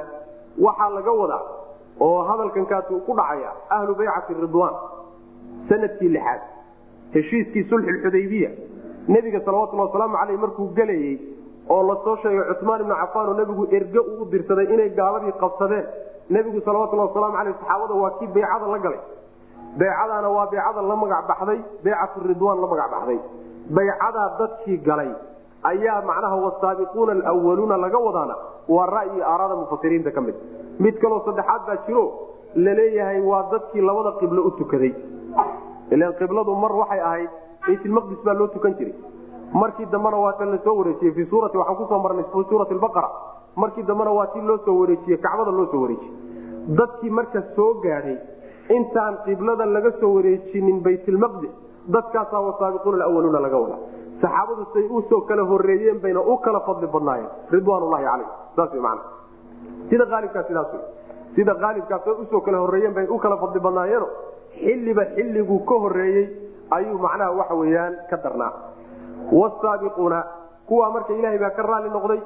waxaa laga wadaa oo hadalkankaasi ku dhacaya ahlu baycati ridwaan. Sanadkii lixaad. Heshiiskii sulxulxudaybiya nebiga salawatulli wasalaamu caleyh markuu gelayey oo la soo sheegay cumaan ibnu cafaan oo nebigu erge uu dirsaday inay gaaladii qabsadeen. Nebigu salawatulli wasalaamu caleyh saxaabada waa kii baycada la galay baycadaana waa baycada la magac baxday baycatu ridwaan la magac baxday. Baycadaa dadkii galay ayaa macnaha wasaabiquuna alwaluuna laga wadaana. Waa ra'yi aaraada mufasiriinta ka mid. Mid kaloo saddexaad baa jiro la leeyahay waa dadkii labada qiblo u tukaday. Ilan qibladu mar waxay ahayd baytulmaqdis baa loo tukan jiray. Markii dambena waa tan la soo wareejiyey fii suurati waxaan ku soo marnay fi suurati baqara. Markii dambena waa tii loo soo wareejiyey kacbada loo soo wareejiyey. Dadkii marka soo gaadhay intaan qiblada laga soo wareejinin baytulmaqdis dadkaasaa wasaabiquuna alwaluuna laga wadaa saxaabadu say u soo kala horeeyeen bayna u kala fadli badnaayeen ridwaanlahi caleyh saas man sida aalibkaa sidaas sida aalibkaas u soo kala horeeyeen bay u kala fadli badnaayeeno xilliba xilliguu ka horeeyey ayuu macnaha waxa weyaan ka darnaa. Wasaabiquuna kuwaa marka ilaahay baa ka raali noqday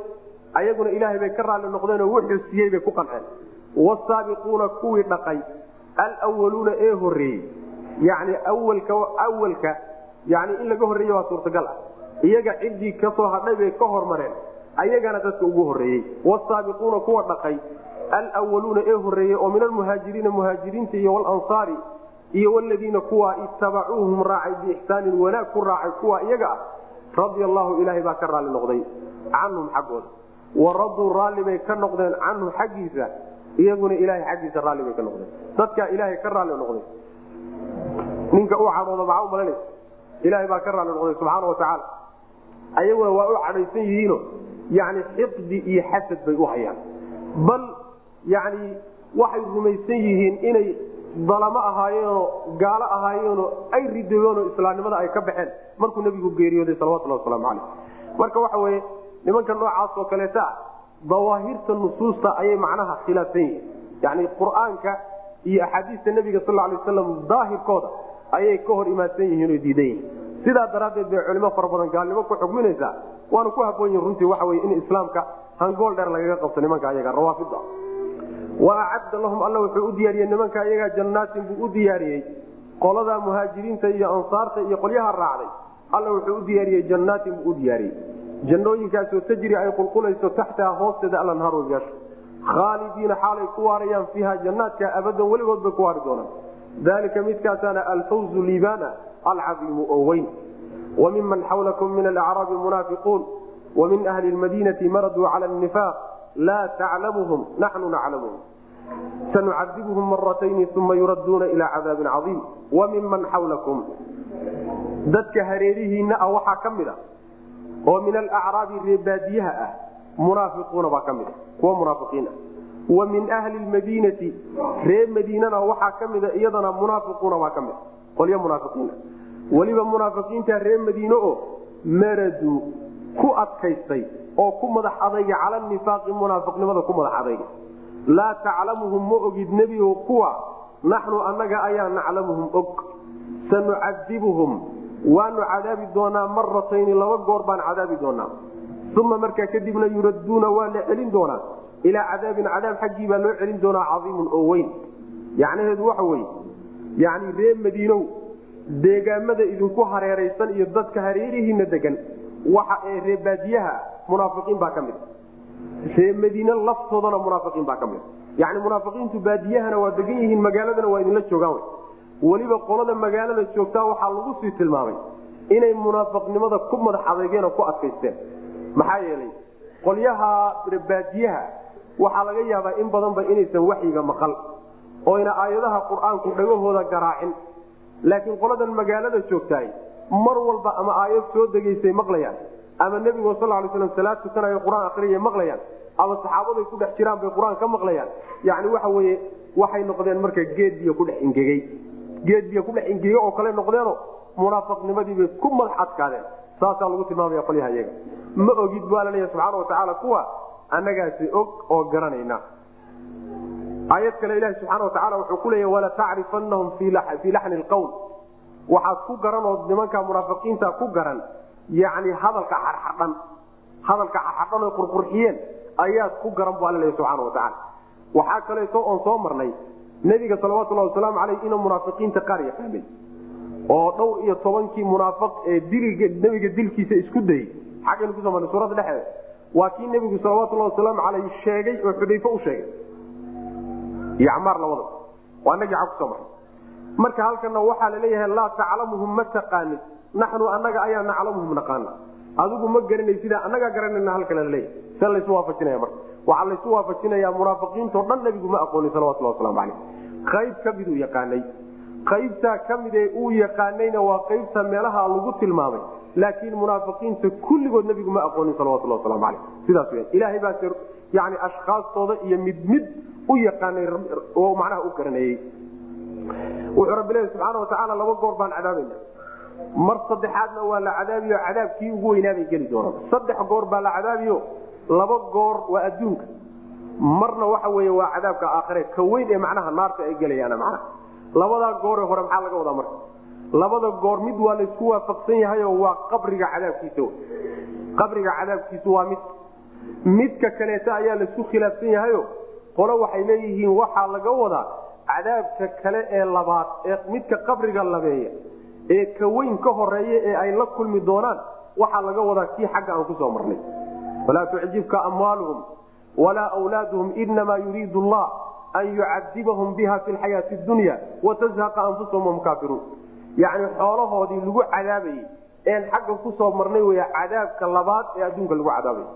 ayaguna ilaahay bay ka raali noqdeenoo wuxuu siiyey bay ku qanceen. Wasaabiquuna kuwii dhaqay alwaluuna ee horeeyey yani awalka yani in laga horreeye waa suurtagal ah. Iyaga ciddii ka soo hadhay bay ka hormareen ayagana dadka ugu horeeyey wasaabiquuna kuwa dhaqay. Alwaluuna ee horeeyey oo min almuhaajiriina muhaajiriinta iyo walansaari iyo waladiina kuwa itabacuuhum raacay biixsaanin wanaag ku raacay kuwa iyaga ah radia allahu ilaahay baa ka raali noqday canhum xaggooda waraduu raalli bay ka noqdeen canhu xaggiisa iyaguna ilahay xaggiisa raalli bay ka noqdeen. Dadkaa ilaahay ka raali noqday. Ninka u cadhooda maxaa u malanaysa ilaahay baa ka raali noqday subxaana watacaala ayaguna waa u cadhaysan yihiino. Yani xiqdi iyo xasad bay u hayaan. Bal yani waxay rumaysan yihiin inay dalamo ahaayeenoo gaalo ahaayeenoo ay ridooyeenoo islaamnimada ay ka baxeen. Markuu nebigu geeriyooday salawatulhi wasalaamu caleyh marka waxa weye nimanka noocaas oo kaleeta ah dawaahirta nusuusta ayay macnaha khilaafsan yihiin. Yani qur'aanka iyo axaadiista nebiga sal lay waslam daahirkooda ayay ka hor imaadsan yihiin oo diidan yihiin sidaa daraaddeed bay culimo fara badan gaalnimo ku xugminaysaa. Waana ku haboon yihiin runtii waxa wey in islaamka hangool dheer lagaga qabto nimanka ayaga rawaafida wa acadda lahum alla wuxuu u diyaariyey nimanka iyaga jannaatin buu u diyaariyey. Qolada muhaajiriinta iyo ansaarta iyo qolyaha raacday. Alla wuxuu u diyaariyey jannaatin buu u diyaariyey jannooyinkaasoo tajri ay qulqulayso taxtaha hoosteeda alanhaar weyaaha khaalidiina xaalay ku waarayaan fiiha jannaadka abadan weligoodbay ku waari doonaan. Dalika midkaasaana alfawzu liibaana alcadiimu oo weyn. Wa xawlakum min alacraabi munaafiquun wa ahli lmadiinati maraduu cala nifaaq laa taclamuhum naxnu naclamuhum sanucadibuhum maratayni uma yuraduuna ilaa cadaabin caiim wa xawlakum dadka hareerihiina ah waxaa ka mid a oo min alacraabi reebaadiyaha ah munaafiquuna baa ka mid a kuwa munaafiqiina. Wa min ahli lmadiinati ree madiinana waxaa ka mida iyadana munaafiquuna baa ka mid qolyo munaafiqiina. Weliba munaafiqiinta ree madiine oo maraduu ku adkaystay oo ku madax adayga cala nifaaqi munaafiqnimada ku madax adayga. Laa taclamuhum ma ogid nebigo kuwa naxnu annaga ayaa naclamuhum og sanucadibuhum waanu cadaabi doonaa maratayni laba goor baan cadaabi doonaa. Uma markaa kadibna yuradduuna waa la celin doonaa. Ilaa cadaabin cadaab xaggii baa loo celin doonaa caiimun oo weyn. Yacnaheedu waxa weye yani ree madiinow deegaamada idinku hareeraysan iyo dadka hareerihiina degan waxa ee reebaadiyaha munaafiqiin baa ka mid ree madiine laftoodana munaafiqiin baa ka mid yani munaafiqiintu baadiyahana waa degan yihiin magaaladana waa idinla joogaan weliba qolada magaalada joogtaa waxaa lagu sii tilmaamay inay munaafiqnimada ku madax adeegeen oo ku adkaysteen. Maxaa yeelay qolyaha baadiyaha waxaa laga yaabaa in badanba inaysan waxyiga maqal oyna aayadaha qur'aanku dhagahooda garaacin. Laakiin qoladan magaalada joogtahay mar walba ama aayad soo degaysay maqlayaan ama nebigo sal lay slam salaad tukanayo qur'aan akriyay maqlayaan ama saxaabaday ku dhex jiraan bay qur'aan ka maqlayaan yani waxa weye waxay noqdeen marka geed biyo kudhex ingegey geed biyo kudhex ingegey oo kale noqdeeno munaafiqnimadiibay ku madax adkaadeen saasaa lagu tilmaamaya qolyaha iyaga. Ma ogid baa laleeyahy subxaana watacaala kuwa annagaasi og oo garanayna. Aayad kale ilahi subxaana watacaala wuxuu ku leeya wala tacrifanahum fii laxni lqowl waxaad ku garan oo nimanka munaafiqiinta ku garan yani hadalka xarxadhan hadalka xarxadhan oy qurqurxiyeen ayaad ku garan bu alla leeya subxaana watacaala waxaa kaleeto oon soo marnay nebiga salawatullahi wasalaamu caleyh inuu munaafiqiinta qaar yaqaanay. Oo dhowr iyo tobankii munaafiq ee diliga nebiga dilkiisa isku dayey xaggaynu ku soo marnay suuradda dhexeeda waa kii nebigu salawatullahi wasalaamu caleyh sheegay oo xudayfe u sheegay. Iyo camaar labada. Waa nagii xag ku soo marnay marka halkana waxaa la leeyahay laa taclamuhum ma taqaanid naxnu anaga ayaa naclamuhum naqaana. Adigu ma garanay sidaa anagaa garanayna halkana la leeyahay se laysu waafajinaya marka waxaa laysu waafajinayaa munaafiqiintao dhan nabigu ma aqoonin salawatullah waslamu caleyh qayb ka miduu yaqaanay qaybtaa ka mid ee uu yaqaanayna waa qaybta meelaha lagu tilmaamay laakiin munaafiqiinta kulligood nabigu ma aqoonin salawatullah waslamu caleyh sidaas weyaan ilaahay baase yani ashkaastooda iyo mid mid u yaqaanay oo macnaha u garanayey wuxuu rabbi leeya subxaana watacaala laba goor baan cadaabayna. Mar saddexaadna waa la cadaabiyo cadaabkii ugu weynaabay geli doonaan. Saddex goor baa la cadaabiyo laba goor waa adduunka. Marna waxa wey waa cadaabka aakhare ka weyn ee macnaha naarta ay gelayaan macnaha. Labadaa gooree hore maxaa laga wadaa marka? Labada goor mid waa laysku waafaqsan yahayo waa qabriga cadaabkiisa qabriga cadaabkiisu waa mid. Midka kaleeta ayaa laysku khilaafsan yahayo qolo waxay leeyihiin waxaa laga wadaa cadaabka kale ee labaad ee midka qabriga labeeya ee ka weyn ka horreeya ee ay la kulmi doonaan waxaa laga wadaa kii xagga aan ku soo marnay walaa tucjibka amwaaluhum walaa wlaaduhum inamaa yuriidu allah an yucadibahum biha fi lxayaati dunya watazhaqa anfusahum hum kaafiruun yacni xoolahoodii lagu cadaabayey een xagga ku soo marnay wey cadaabka labaad ee adduunka lagu cadaabay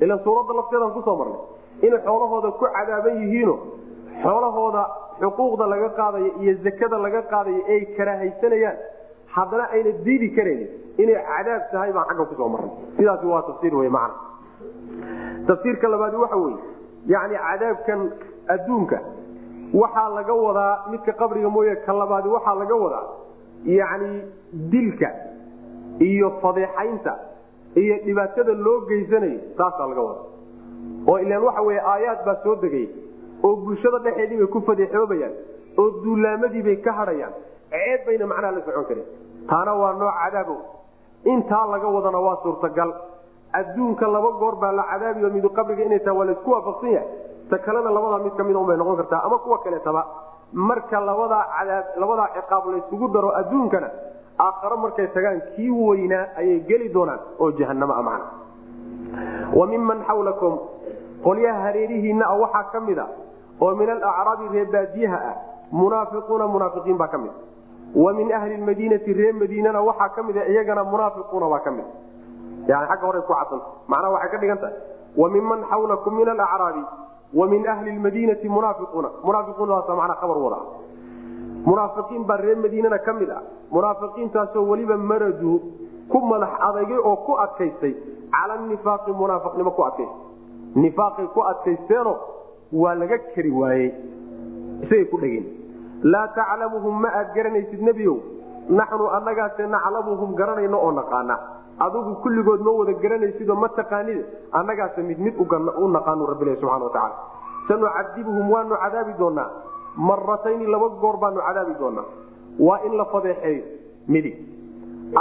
ila suuradda lafteedaan ku soo marnay inay xoolahooda ku cadaaban yihiino xoolahooda xuquuqda laga qaadayo iyo zakada laga qaadayo ay karaahaysanayaan haddana ayna diidi karaynin inay cadaab tahay baan xagga ku soo marnay sidaasi waa tafsiir wey macna tafsiirka labaadi waxa weye yani cadaabkan adduunka waxaa laga wadaa midka qabriga mooye ka labaadi waxaa laga wadaa yani dilka iyo fadeexaynta iyo dhibaatada loo geysanayo taasaa laga wadaa. Oo ilaan waxa wey aayaad baa soo degay oo bulshada dhexeedii bay ku fadeexoobayaan oo duulaamadii bay ka hadhayaan ceeb bayna macnaha la socon karin. Taana waa nooc cadaabow. Intaa laga wadana waa suurtagal adduunka laba goor baa la cadaabiyo midu qabriga inay taha waa laysku waafaqsan yahay. Ta kalena labadaa mid ka mid unbay noqon kartaa ama kuwa kaleetaba marka labadaa cadaab labadaa ciqaab laysugu daro adduunkana aakharo markay tagaan kii weynaa ayay geli doonaan oo jahanamo a macna. Wa miman xawlakum qolyaha hareerihiinna a waxaa ka mid a oo min alacraabi reebaadiyaha ah munaafiquuna munaafiqiin baa ka mid. Wa min ahli lmadiinati ree madiinana waxaa ka mid a iyagana munaafiquuna baa ka mid yani agga hore ku cadanta macnaha waxay ka dhigan tahay wa miman xawlakum min alacraabi wa min ahli lmadiinati munaafiquuna. Munaafiquunadaasa manaa kabar wada munaafiqiin baa reer madiinana ka mid ah. Munaafiqiintaasoo weliba maraduu ku madax adagay oo ku adkaystay cala nifaaqi munaafiqnimo ku adkaystay nifaaqay ku adkaysteeno waa laga keri waayey. Isagay ku dhegeen. Laa taclamuhum ma aad garanaysid nebiow naxnu annagaase naclamuhum garanayno oo naqaana adigu kulligood ma wada garanaysidoo ma taqaanid? Annagaase mid mid u naqaanu rabbilahi subxana watacaala sanucadibuhum waanu cadaabi doonaa maratayni laba goor baanu cadaabi doonaa waa in la fadeexeeyo midig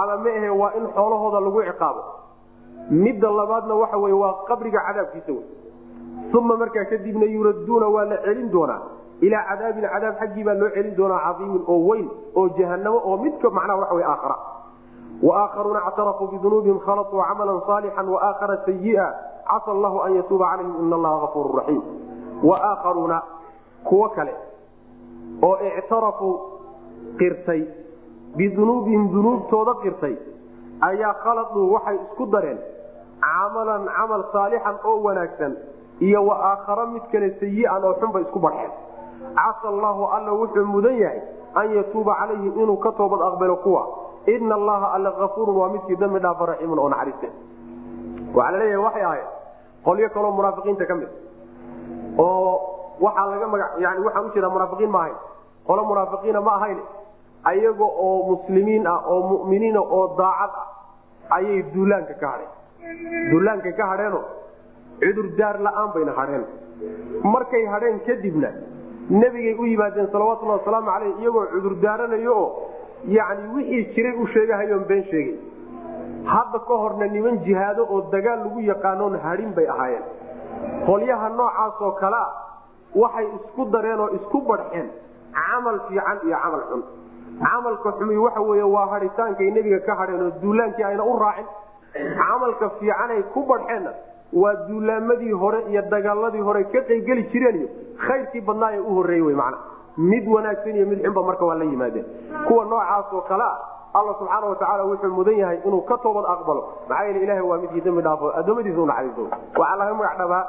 ama ma ahe waa in xoolahooda lagu ciqaabo. Midda labaadna waxa wey waa qabriga cadaabkiisa wey uma markaa kadibna yuraduuna waa la celin doonaa. Ilaa cadaabin cadaab xaggii baa loo celin doonaa caiimin oo weyn oo jahanamo oo midka macnaha waxa aakhara waakharuuna ctarafuu bidunuubihim khalauu camalan saalixan waakhara sayia casa allahu an yatuuba calayhim in allaha afuur raxiim waakharuuna kuwo kale oo ictarafuu qirtay bidunuubihim dunuubtooda qirtay ayaa khaladuu waxay isku dareen camalan camal saalixan oo wanaagsan iyo wa aakhara mid kale sayi'an oo xunbay isku barxeen casa allaahu alla wuxuu mudan yahay an yatuuba calayhim inuu ka toobad aqbalo kuwa ina allaha alla afuurun waa midkii dambi dhaafa raxiimun oo naxariiste waxaa la leeyahay waxay ahayd qolyo kaloo munaafiqiinta ka mid. Oo waxaa laga maga yani waxaan u jeedaa munaafiqiin ma ahayn qolo munaafiqiina ma ahayn ayaga oo muslimiin ah oo mu'miniina oo daacad ah ayay duulaanka ka hadheen duulaanka ka hadheeno cudurdaar la'aan bayna hadheen markay hadheen kadibna nebigay u yimaadeen salawatullhi wasalaamu caleyh iyagoo cudurdaaranayo oo yacni wixii jiray u sheegahayoon been sheegay. Hadda ka horna niman jihaado oo dagaal lagu yaqaanoon hadhin bay ahaayeen. Qolyaha noocaasoo kale a waxay isku dareen oo isku badxeen camal fiican iyo camal xun. Camalka xumi waxa weeye waa hadhitaankay nebiga ka hadheen oo duulaankii ayna u raacin. Camalka fiicanay ku badxeenna waa duulaamadii hore iyo dagaaladii hore ka qaybgeli jireen iyo khayrkii badnaa ee u horreeyey wy macna mid wanaagsan iyo mid xunba marka waa la yimaadeen. Kuwa noocaasoo kale a alla subxaana watacaala wuxuu mudan yahay inuu ka toobad aqbalo. Maxaa yeele ilaha waa midkii dambi dhaafo addoommadiisa unaxariiso waxaa laga magac dhabaa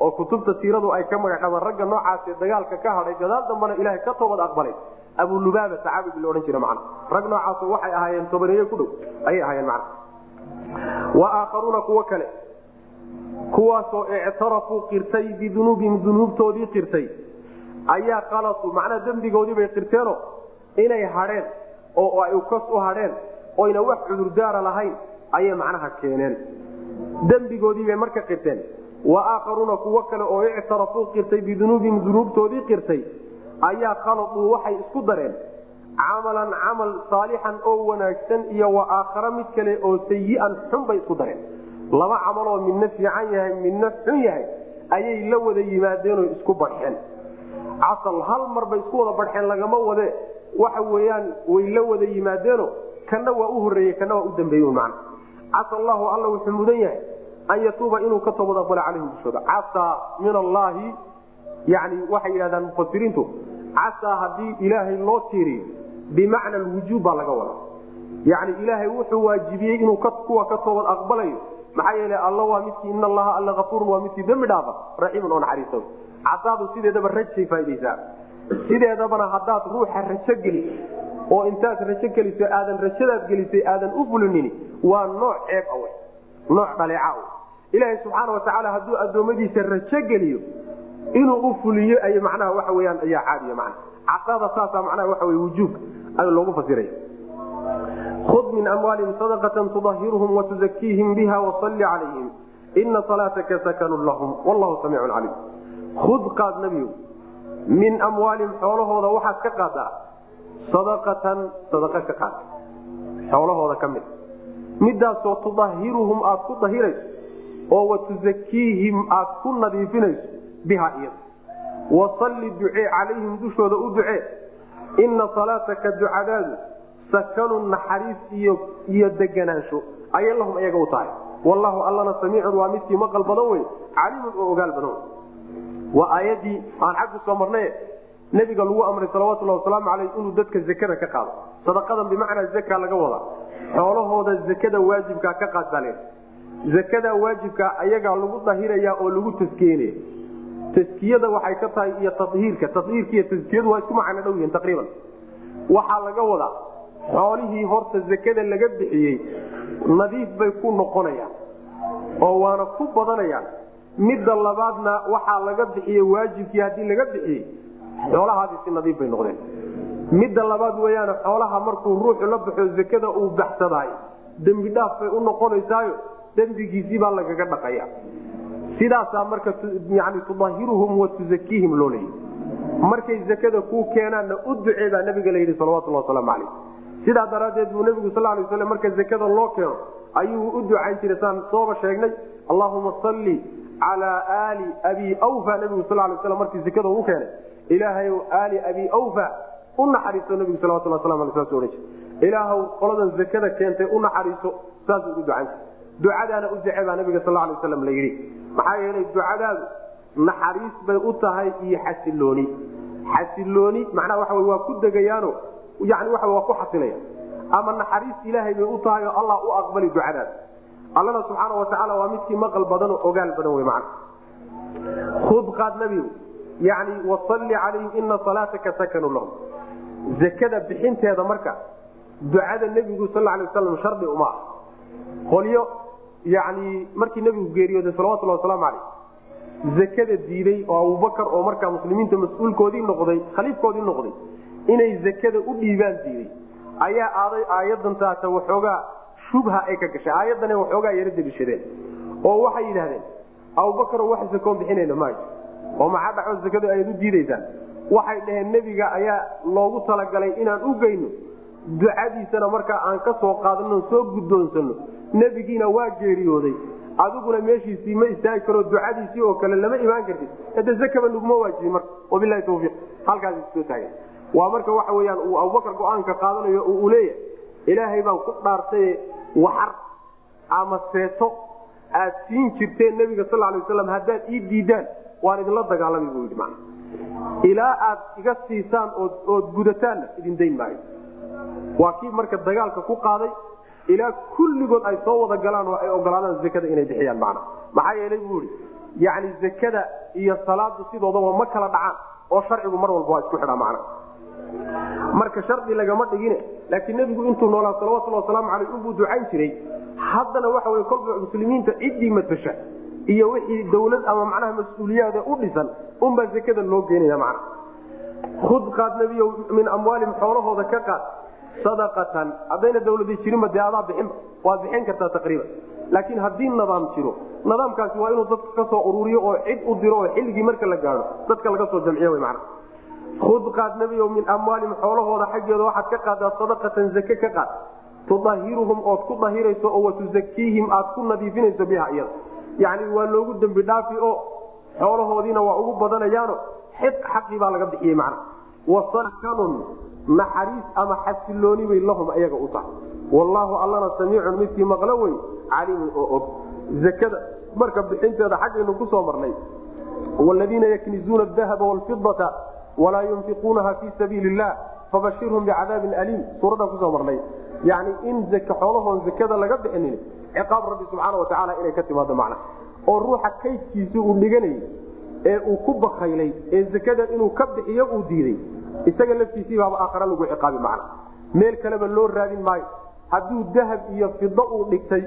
oo kutubta siiradu ay ka magac dhabaan ragga noocaasee dagaalka ka hadhay gadaal dambana ilahay ka toobad aqbalay. Abulubaaba saxaabigii la odhan jira macna. Rag noocaasu waxay ahaayeen tobaneeye ku dhow ayay ahaayeen macna. Wa aakharuuna kuwo kale kuwaasoo ictarafuu qirtay bidunuubihim dunuubtoodii qirtay ayaa qalasuu macnaha dembigoodii bay qirteeno inay hadheen oo ay kas u hadheen oyna wax cudurdaara lahayn ayay macnaha keeneen. Dembigoodii bay marka qirteen. Wa aakharuuna kuwo kale oo ictarafuu qirtay bidunuubihim dunuubtoodii qirtay ayaa khaladuu waxay isku dareen. Camalan camal saalixan oo wanaagsan iyo wa aakhara mid kale oo sayi'an xun bay isku dareen. Laba camaloo midna fiican yahay midna xun yahay ayay la wada yimaadeenoo isku badxeen casal hal mar isku wada badxeen lagama wade. Waxa weyaan way la wada yimaadeeno kana waa u horeeye kana waa u dambeeye man casa allahu alla wuxuu mudan yahay an yatuuba inuu ka toobad aqbalo calayhim dushooda casaa min allaahi yani waxay yidhahdaan mufasiriintu casaa haddii ilaahay loo tiiriyo bimacna alwujuub baa laga wada yani ilaahay wuxuu waajibiyey inuu kuwa ka toobad aqbalayo. Maxaa yeele alla waa midkii in allaha alla afuurun waa midkii dembi dhaafa raxiimun oo naxariiso casaadu sideedaba rajay faa'idaysaa sideedabana haddaad ruuxa rajo geliso oo intaad rajo geliso aadan rajadaad gelisay aadan u fulinin waa nooc ceeb awe nooc dhaleeca ilaahay subxaana watacaala hadduu addoommadiisa rajo geliyo inuu u fuliyo ay macnaha waxa weyaan ayaa caadiya mana casada saasaa macnaha waxa wey wujuubka loogu fasiray khud min amwaalihim sadaqatan tudahiruhum watuzakiihim biha wasalli calayhim ina salaataka sakanun lahum wallahu samiicun caliim khud qaad nabiyow min amwaalihim xoolahooda waxaad ka qaadaa sadaqatan sadaqa ka qaad. Xoolahooda ka mid. Midaasoo tudahiruhum aad ku dahirayso oo watuzakiihim aad ku nadiifinayso biha iyada. Wasalli ducee calayhim dushooda u ducee. Ina salaataka ducadaadu sakanun naxariis iyo deganaansho. Ayay lahum iyaga u tahay. Wallahu allana samiicun waa midkii maqal badan wey caliimun oo ogaal badan wey waa aayadii aan xag ku soo marnaye nebiga lagu amray salawatullahi wasalaamu caleyh inuu dadka zakada ka qaado. Sadaqadan bimacnaa zaka laga wadaa xoolahooda zakada waajibkaa ka qaad baa leedahay zakada waajibkaa ayagaa lagu dahiraya oo lagu taskiyenaya taskiyada waxay ka tahay iyo tahiirka tahiirka iyo taskiyadu waa isku macno dhow yihiin taqriiban. Waxaa laga wadaa xoolihii horta zakada laga bixiyey nadiif bay ku noqonayaan. Oo waana ku badanayaan midda labaadna waxaa laga bixiyey waajibkii haddii laga bixiyey xoolahaadii si nadiif bay noqdeen. Midda labaad weeyaan xoolaha markuu ruuxu la baxo zakada uu baxsadaay dembi dhaaf bay u noqonaysaayo dembigiisii baa lagaga dhaqaya. Sidaasaa marka yani tudahiruhum wa tuzakiihim loo leeyay markay zakada kuu keenaanna u ducee baa nabiga la yidhi salawatullah wasalaamu calayh. Sidaa daraaddeed buu nebigu sal lay slam marka zakada loo keeno ayuu u ducayn jiray saan sooba sheegnay allahuma salli calaa aali abi awfa nebigu sal lay slam markii zakada uu keenay ilaahayow aali abi awfa u naxariiso nebigu salawatullah waslamu alay saas ohan jir ilaahow qoladan zakada keentay u naxariiso saasuu u ducayn jir ducadaana u duce baa nabiga sal lay waslam la yidhi maxaa yeelay ducadaadu naxariis bay u tahay iyo xasilooni xasilooni macnaha waxa waa ku degayaano yani waa waa ku xasilaya ama naxariis ilaahay bay u tahay oo allah u aqbali ducadaas allana subxaana watacaala waa midkii maqal badan oo ogaal badan wey man ud qaad nabigu yani wasalli calayhim ina salaataka sakanu lahum. Zakada bixinteeda marka ducada nebigu sal lay waslam shardi uma ah qolyo yani markii nebigu geeriyooday salawatulli wasalaamu caleyh zakada diiday oo abubakar oo markaa muslimiinta mas'uulkoodii noqday khaliifkoodii noqday inay zakada u dhiibaan diiday ayaa aaday aayadan taata waxoogaa shubha ay ka gashay. Aayadane waxoogaa yaro deliishadeen oo waxay yidhahdeen abubakar wax zakoon bixinayna maayo oo maxaa dhaco zakadu ayaad u diidaysaan. Waxay dhaheen nebiga ayaa loogu talagalay inaan u geyno ducadiisana markaa aan ka soo qaadano soo guddoonsano nebigiina waa geeriyooday. Adiguna meeshiisii ma istaagi karo ducadiisii oo kale lama imaan kartid. Hade zakaba nuguma waajibin marka. Wabilahi tawfiiq. Halkaas soo taagan waa marka waxa weyaan uu abubakar go'aanka qaadanayo oo uu leeyahay ilaahay baan ku dhaartaye waxar ama seeto aad siin jirteen nebiga sal lay waslam haddaad ii diidaan waan idinla dagaalami buu yidhi man ilaa aad iga siisaan ood gudataanna idin dayn maayo. Waa kii marka dagaalka ku qaaday ilaa kulligood ay soo wada galaan oo ay ogolaadaan zakada inay bixiyaan macna maxaa yeelay buu ihi yani zakada iyo salaadu sidoodaba ma kala dhacaan oo sharcigu mar walba waa isku xidhaa macna marka shardi lagama dhigine laakiin nebigu intuu noolaa salawatulli wasalaamu caleyh unbuu ducayn jiray haddana waxa wey kolba muslimiinta ciddii matasha iyo wixii dawlad ama macnaha mas'uuliyaada u dhisan unbaa zakada loo geenaya macna. Hud qaad nebiyo min amwaalihim xoolahooda ka qaad sadaqatan. Haddayna dawladi jirinba dee adaa bixinba waad bixin kartaa taqriiban laakiin haddii nidaam jiro nidaamkaasi waa inuu dadka ka soo ururiyo oo cid u diro oo xilligii marka la gaado dadka laga soo jamciyo wy macna hud qaad nebiyo min amwaalihim xoolahooda xaggeeda waxaad ka qaadaa sadaqatan zake ka qaad. tudahiruhum ood ku dahirayso oo watuzakiihim aad ku nadiifinayso biha iyada. Yacni waa loogu dembi dhaafi oo xoolahoodiina waa ugu badanayaano xid xaqii baa laga bixiyey macna. Wasakanun naxariis ama xasilooni bay lahum ayaga u tahay. Wallaahu allana samiicun midkii maqlo wey caliimun oo og. Zakada marka bixinteeda xaggaynu ku marnay. Wladiina yaknizuuna adahaba wlfidata walaa yunfiquunaha fii sabiili illah fabashirhum bicadaabin aliim suuradan ku soo marnay yani in xoolahoon zakada laga bixinin ciqaab rabbi subxaana watacaala inay ka timaado macna oo ruuxa kaydkiisi uu dhiganayay ee uu ku bakaylay ee zakada inuu ka bixiyo uu diiday isaga laftiisii aakhara lagu ciqaabi macna meel kaleba loo raadin maayo hadduu dahab iyo fido uu dhigtay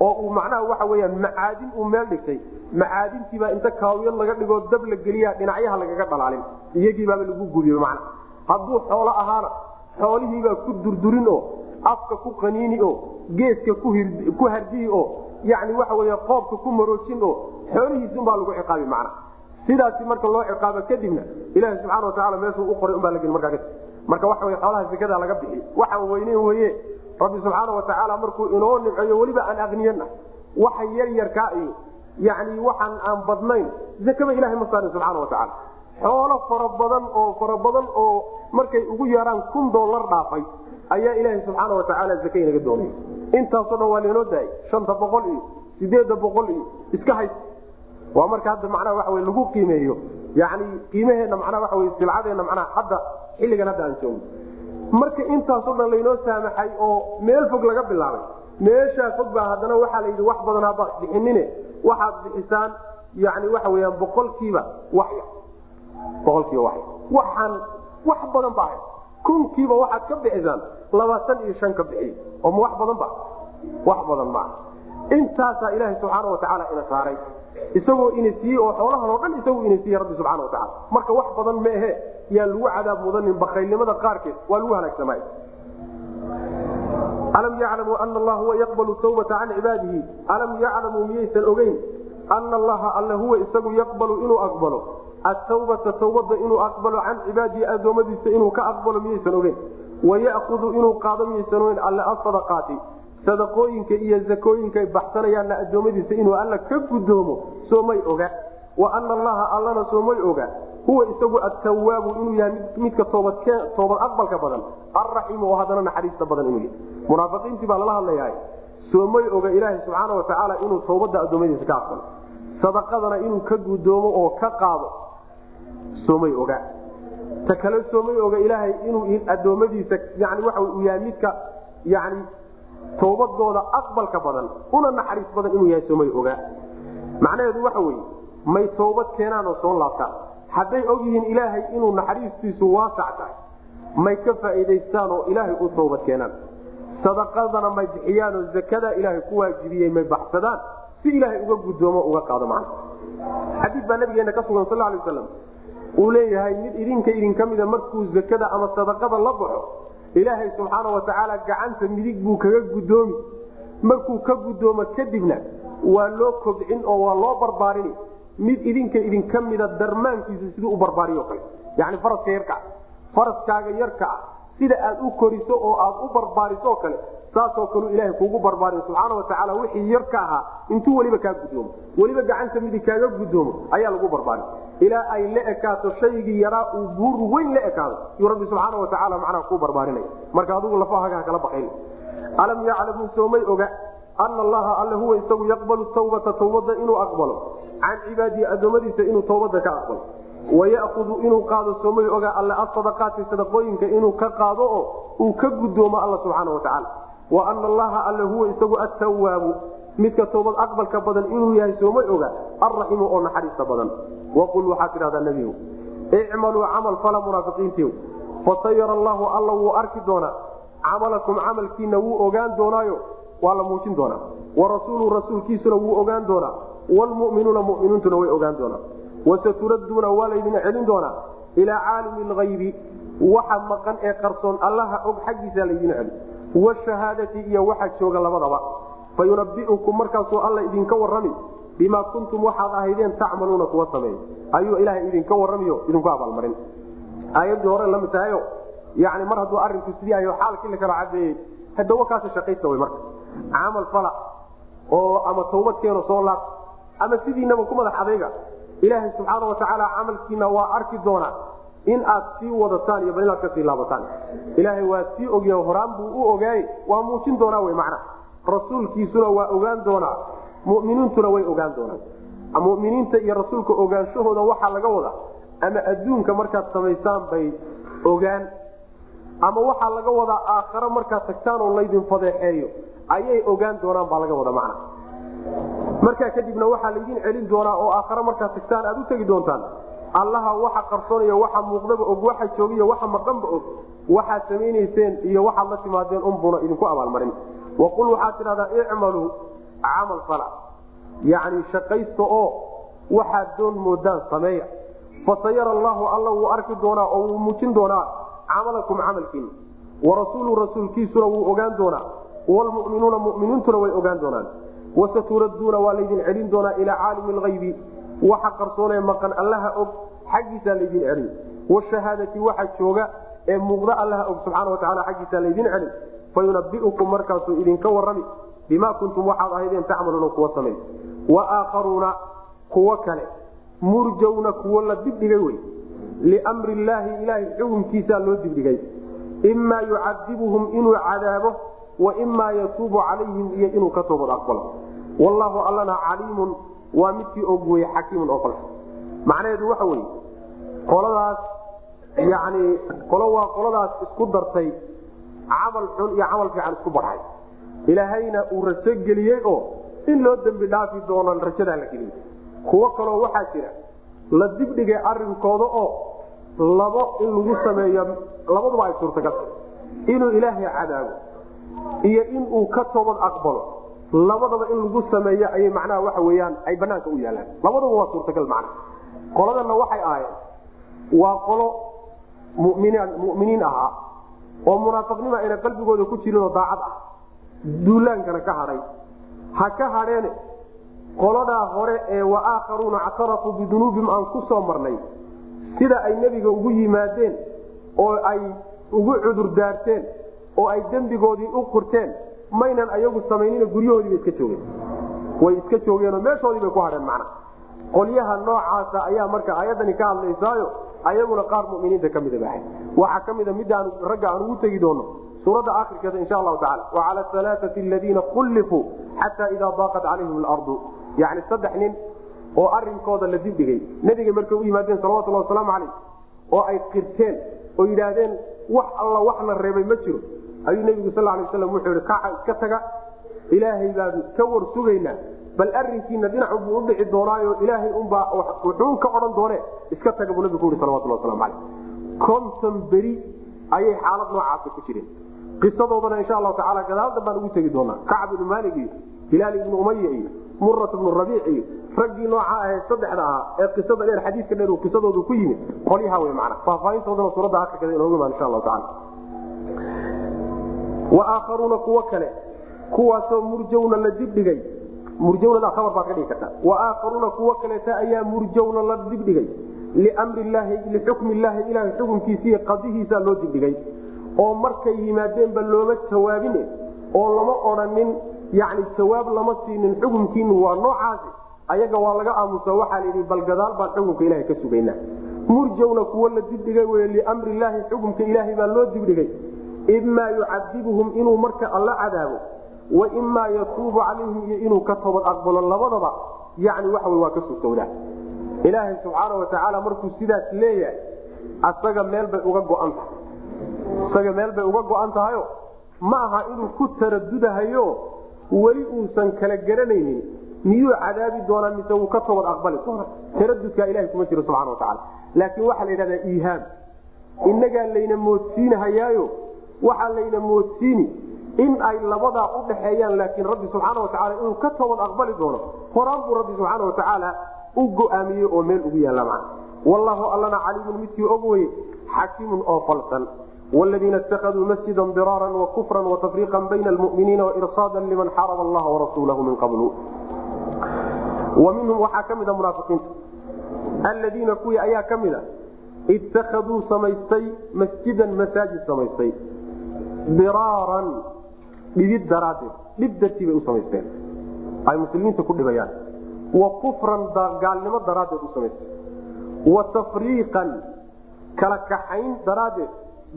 oo uu macnaha waxa weyaan macaadin uu meel dhigtay. Macaadintiibaa inta kaawiyad laga dhigoo dab la geliya dhinacyaha lagaga dhalaalin. Iyagiibaaba lagu gubiye macna hadduu xoolo ahaana xoolihiibaa ku durdurin oo afka ku qaniini oo geeska ku hardiyi oo yani waxa wey qoobka ku maroojin oo xoolihiisunbaa lagu ciqaabi macna sidaasi marka loo ciqaabo kadibna ilahi subxana wataala meeshuu u qoray kadib. Marka waxa wey xoolaha zakada laga bixi. Waxaan weyneyn weye rabbi subxaana watacaala markuu inoo nimceeyo weliba aan aqniyana waxa yaryarkaa iyo yani waxaan aan badnayn zakaba ilahay ma saarin subxaana watacaala xoolo fara badan oo fara badan oo markay ugu yaraan kun doolar dhaafay ayaa ilaaha subxaana watacaala zaka inaga doonay. Intaasoo dhan waa lainoo daayay shanta boqol iyo sideedda boqol iyo iska hays. Waa marka hadda macnaha waxa wey lagu qiimeeyo yani qiimaheena macnaha waxa wey silcadeena macnaha hadda xilligan hadda aan joogno marka intaasoo dhan laynoo saamaxay oo meel fog laga bilaabay. Meeshaa fog baa haddana waxaa la yidhi wax badan haba bixinine waxaad bixisaan yani waxa weyaan boqolkiiba waxya boqolkiiba waxya waxaan wax badan ba kunkiiba waxaad ka bixisaan labaatan iyo shan ka bixiy oo ma wax badan ba wax badan maaha intaasaa ilaaha subxaana watacaala ina saaray isagoo ina siiyey oo xoolahan oo dhan isagoo ina siiyey rabbi subxana watacaala marka wax badan maehe yaan lagu cadaab mudanin bakaylnimada qaarkeed waa lagu halaagsamay alam yaclamuu ana allah huwa yaqbalu tawbata can cibaadihi? Alam yaclamuu miyaysan ogeyn? Ana allaha alle huwa isagu yaqbalu inuu aqbalo. Atawbata tawbada inuu aqbalo can cibaadihi addoommadiisa inuu ka aqbalo miyaysan ogeyn. Waya'kudu inuu qaado miyaysan ogeyn alle asadaqaati sadaqooyinka iyo zakooyinka baxsanayaanna addoommadiisa inuu alla ka gudoomo soomay oga. Wa ana allaha allana soomay oga. Huwa isagu atawaabu inuu yahay midka toobad aqbalka badan. Alraxiimu oo haddana naxariista badan inuu yahay. Munaafiqiintii baa lala hadlayahay. Soomay oga ilaaha subxaana watacaala inuu tawbada addoommadiisa ka aqbalo. Sadaqadana inuu ka gudoomo oo ka qaado. Soomay oga. Ta kale soomay oga ilaahay inuu addoommadiisa yani waxa uu yahay midka yani towbadooda aqbalka badan una naxariis badan inuu yahay soomay ogaa. Macnaheedu waxa weye may towbad keenaan oo soo laabtaan. Hadday og yihiin ilaahay inuu naxariistiisu waasac tahay may ka faa'iidaystaan oo ilaahay u towbad keenaan. Sadaqadana may bixiyaan oo zakada ilaahay ku waajibiyey may baxsadaan si ilaahay uga gudoomo uga qaado macna xadiid baa nabigeena ka sugan sal alay waslam uu leeyahay mid idinka idinka mida markuu zakada ama sadaqada la baxo ilaahay subxaana watacaala gacanta midig buu kaga gudoomi markuu ka gudoomo kadibna waa loo kobcin oo waa loo barbaarini. Mid idinka idinka mida darmaankiisa siduu u barbaariyo kale yani faraska yarka faraskaaga yarka ah sida aad u koriso oo aad u barbaariso kale saasoo kalu ilaahay kuugu barbaarin subxaana watacaala wixii yar ka ahaa intuu weliba kaa gudoomo. Weliba gacanta midig kaaga gudoomo ayaa lagu barbaarin ilaa ay la ekaato shaygii yaraa uu buur weyn la ekaado yuu rabbi subxaana watacaala macnaha kuu barbaarinaya marka adigu lafahagaa kala baqayn. Alam yaclamuu soomay oga ana allaha alle huwa isagu yaqbalu tawbata tawbada inuu aqbalo. Can cibaadihi addoommadiisa inuu tawbada ka aqbalo. Wayakudu inuu qaado soomay oga alle asadaqaati sadaqooyinka inuu ka qaado oo uu ka gudoomo alla subxaana watacaala wa ana allaha alle huwa isagu attawaabu midka towbad aqbalka badan inuu yahay soomay oga alraximu oo naxariista badan. Waqul waxaa tidhahdaa nebigu icmaluu camal fala munaafiqiintii fasayara allahu alla wuu arki doonaa. Camalakum camalkiina wuu ogaan doonaayo. Waa la muujin doonaa. Warasuulu rasuulkiisuna wuu ogaan doonaa. Wlmuminuuna muminiintuna way ogaan doonaa wasaturaduuna waa laydin celin doonaa. Ilaa caalimi lgaybi waxa maqan ee qarsoon allaha og xaggiisa laydin celi washahaadati iyo waxa jooga labadaba. Fayunabiukum markaasuu alla idinka warami bimaa kuntum waxaad ahaydeen tacmaluuna kuwa sameey ayuu ilaahay idinka waramiyo idinku abaalmarin aayadii hore la mid tahayo yani mar hadduu arinku sidii ayo xaalkii la kala cadeeyey hadawa kaasa shaqaysta way marka. Camal fala oo ama tawbad keeno soo laab ama sidiinaba ku madax adayga ilaahay subxaana watacaala camalkiina waa arki doonaa in aad sii wadataan iyo bal inaad ka sii laabataan. Ilaahay waa sii ogya horaan buu u ogaayey waa muujin doonaa wy macna. Rasuulkiisuna waa ogaan doonaa. Muminiintuna way ogaan doonaan. Muminiinta iyo rasuulka ogaanshahooda waxaa laga wada ama adduunka markaad samaysaan bay ogaan. Ama waxaa laga wadaa aakharo markaad tagtaan oo laydin fadeexeeyo. Ayay ogaan doonaan baa laga wada macna. Markaa kadibna waxaa laydin celin doonaa oo aakhare markaad tagtaan aad u tegi doontaan allaha waxa qarsoonaya waxa muuqdaba og waxa joogiyo waxa maqanba og waxaad samaynayseen iyo waxaad la timaadeen unbuna idinku abaalmarin. Waqul waxaad tidhahdaa icmaluu camal fala. Yacni shaqaysta oo waxaad doon moodaan sameeya. Fasayara allahu alla wuu arki doonaa oo wuu muujin doonaa camalakum camalkiina warasuulu rasuulkiisuna wuu ogaan doonaa. Wlmuminuuna muminiintuna way ogaan doonaan. Wasaturaduuna waa laydin celin doonaa ilaa caalimi lgaybi waxa qarsoonee maqan allaha og xaggiisaa laydin celin. Washahaadati waxa jooga ee muuqda allaha og subxaana wataala xaggiisaa laydin celin. Fayunabiukum markaasuu idinka warami bimaa kuntum waxaad ahaydeen tacmaluuna kuwa samay waaakharuuna kuwo kale. Murjawna kuwo la dibdhigay wey. Limri llaahi ilaahay xukunkiisaa loo dibdhigay. Imaa yucadibuhum inuu cadaabo waimaa yatuubu calayhim iyo inuu ka toobad aqbalo. Wallaahu allana caliimun waa midkii og weye xakiimun oo kale macnaheedu waxa weye qoladaas yani qolo waa qoladaas isku dartay camal xun iyo camal fiican isku barxay. Ilaahayna uu rajo geliyey oo in loo dembi dhaafi doono rajadaa la geliyey kuwo kaloo waxaa jira la dibdhigay arinkooda oo labo in lagu sameeyo labaduba ay suurtagal inuu ilaahay cadaabo iyo in uu ka toobad aqbalo labadaba in lagu sameeyo ayay macnaha waxa weyaan ay banaanka u yaalaan. Labaduba waa suurtagal macna qoladanna waxay ahaayeen waa qolo muminiin ahaa oo munaafiqnimo ayna qalbigooda ku jirin oo daacad ah. Duulaankana ka hadhay. Ha ka hadheene qoladaa hore ee waaakharuuna ctarafuu bidunuubihim aan ku soo marnay sida ay nebiga ugu yimaadeen oo ay ugu cudur daarteen oo ay dembigoodii u qurteen maynan ayagu samaynina guryahoodiiba iska joogeen. way iska joogeenoo meeshoodii bay ku hadheen macna. qolyaha noocaasa ayaa marka ayadani ka hadlaysaayo ayaguna qaar muminiinta ka mida baahay waxaa ka mida midaan ragga aan ugu tegi doono suuradda akhirkeeda insha allahu tacala wacala alaaati aladiina kullifuu xataa idaa daaqat calayhim alardu. yani saddex nin oo arinkooda la dibdhigay nebiga markay u yimaadeen salawatulhi wasalaamu calayh oo ay qirteen oo yidhaahdeen wax alla wax la reebay ma jiro ayuu nebigu sal lay waslam wuxuu yihi kaca iska taga ilaahay baan ka war sugaynaa. Bal arinkiina dhinacu buu u dhici doonaayo ilaahay unbaa wuxuun ka odhan doone. Iska taga buu nabigu uhi salawatulhi waslamu calayh konton beri ayay xaalad noocaasa ku jireen. Qisadoodana insha allahu tacala gadaaldan baan ugu tegi doonaa. Kacb ibnu maalik iyo hilaal ibnu umaya iyo murat ibnu rabiic iyo raggii nooca ahee saddexda ahaa ee qisada dheer xadiiska dheer uu qisadoodu ku yimid qolyaha wey macana faahfaahintoodana suuradda akhirkeeda inoogu imaan insha allahu tacala aakharuuna kuwo kale kuwaasoo murjawna la dibdhigay. Murjawnada khabar baad ka dhigi kartaa. Wa aakharuuna kuwo kaleeta ayaa murjawna la dibdhigay. Limri llaahi lixukmi illaahi ilahay xukunkiisiiy qadihiisaa loo dibdhigay. Oo markay yimaadeenba looma jawaabine oo lama odhanin yani jawaab lama siinin xukunkiinu waa noocaasi. Ayaga waa laga aamusa waxaa layidhi bal gadaal baan xukunka ilaha ka sugaynaa. Murjawna kuwo la dibdhigay wey liamri illaahi xukunka ilaahay baa loo dibdhigay imaa yucadibuhum inuu marka alla cadaabo wa imaa yatuubu calayhim iyo inuu ka toobad aqbalo labadaba yani waxa waa ka sugtowdaa ilaahay subxaana watacaala markuu sidaas leeyahay asaga meel bay uga goan tahay. Isaga meel bay uga go-an tahayo ma aha inuu ku taradudahayo weli uusan kala garanaynin miyuu cadaabi doonaa mise wuu ka toobad aqbali? Doona taradudkaa ilahay kuma jiro subxana watacaala laakiin waxaa la yidhahdaa iihaam innagaa layna moodsiinahayaayo waxaa layna moodsiini in ay labadaa u dhaxeeyaan laakiin rabbi subxaana watacaala inuu ka toobad aqbali doono horaan buu rabbi subxaana watacaala u go'aamiyey oo meel ugu yaalla macna. Wallahu allana caliimun midkii og weye xakiimun oo falsan. Wladiina itakaduu masjida diraara wakufra watafriiqa bayna almuminiina wairsaada liman xaraba allaha warasuulahu min qablu. Wa minhum waxaa ka mida munaafiqiinta. Alladiina kuwii ayaa ka mida itakaduu samaystay masjidan masaajid samaystay diraaran dhibid daraaddeed. Dhib dartii bay u samaysteen. Ay muslimiinta ku dhibayaan. Wa kufran gaalnimo daraaddeed u samaystay wa tafriiqan kala kaxayn daraaddeed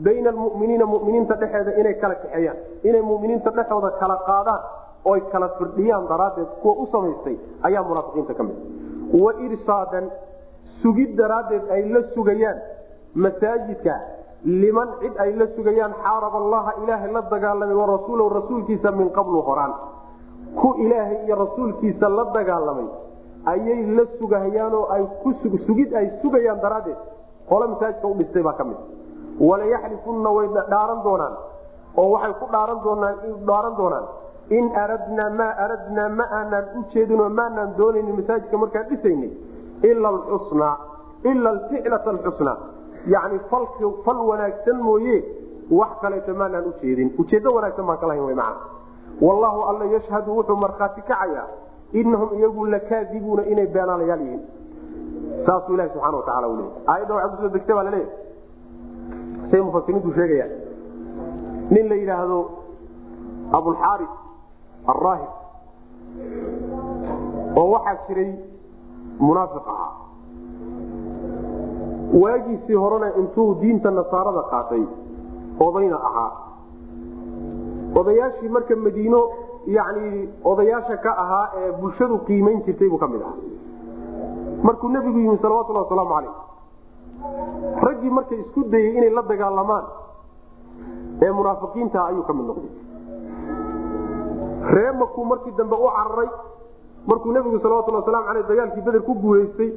bayna almuminiina muminiinta dhexeeda inay kala kaxeeyaan. Inay muminiinta dhexooda kala qaadaan oy kala firdhiyaan daraaddeed kuwa u samaystay ayaa munaafiqiinta ka mid wa irsaadan sugid daraaddeed ay la sugayaan masaajidka liman cid ay la sugayaan xaarab allaha ilaahay la dagaalamay wa rasuulahu rasuulkiisa min qablu horaan ku ilaahay iyo rasuulkiisa la dagaalamay ayay la sugahayaanoo ay ku sugid ay sugayaan daraaddeed. Qole masaajidka u dhistay baa ka mid. Walayaxlifunna way dhaaran doonaan oo waxay ku dhaaran doonaan dhaaran doonaan in aradnaa maa aradnaa ma aanaan u jeedinoo maanaan doonaynin masaajidka markaan dhisaynay ila alxusnaa ila alficlata alxusnaa falki fal wanaagsan mooye wax kaleeto maanaan ujeedin ujeeddo wanaagsan baan ka lahayn wy macana wallahu alla yashhadu wuxuu markhaati kacayaa inahum iyagu lakaadibuuna inay beenaalayaal yihiin. Saasuu ilahi subxana watacala u leeyay aayadda waxay ku soo degtay baa laleeyahy say mufasiriintu sheegayaan. Nin la yidhaahdo abulxaari alraahib oo waxaa jiray munaafiq ahaa waagiisii horena intuu diinta nasaarada qaatay odayna ahaa. Odayaashii marka madiino yani odayaasha ka ahaa ee bulshadu qiimayn jirtay buu ka mid ahaa. Markuu nebigu yimi salawatulhi wasalaamu calayh raggii markay isku dayey inay la dagaalamaan ee munaafiqiinta ayuu ka mid noqday. Ree makuu markii dambe u cararay markuu nebigu salawatulhi waslamu aleyh dagaalkii beder ku guulaystay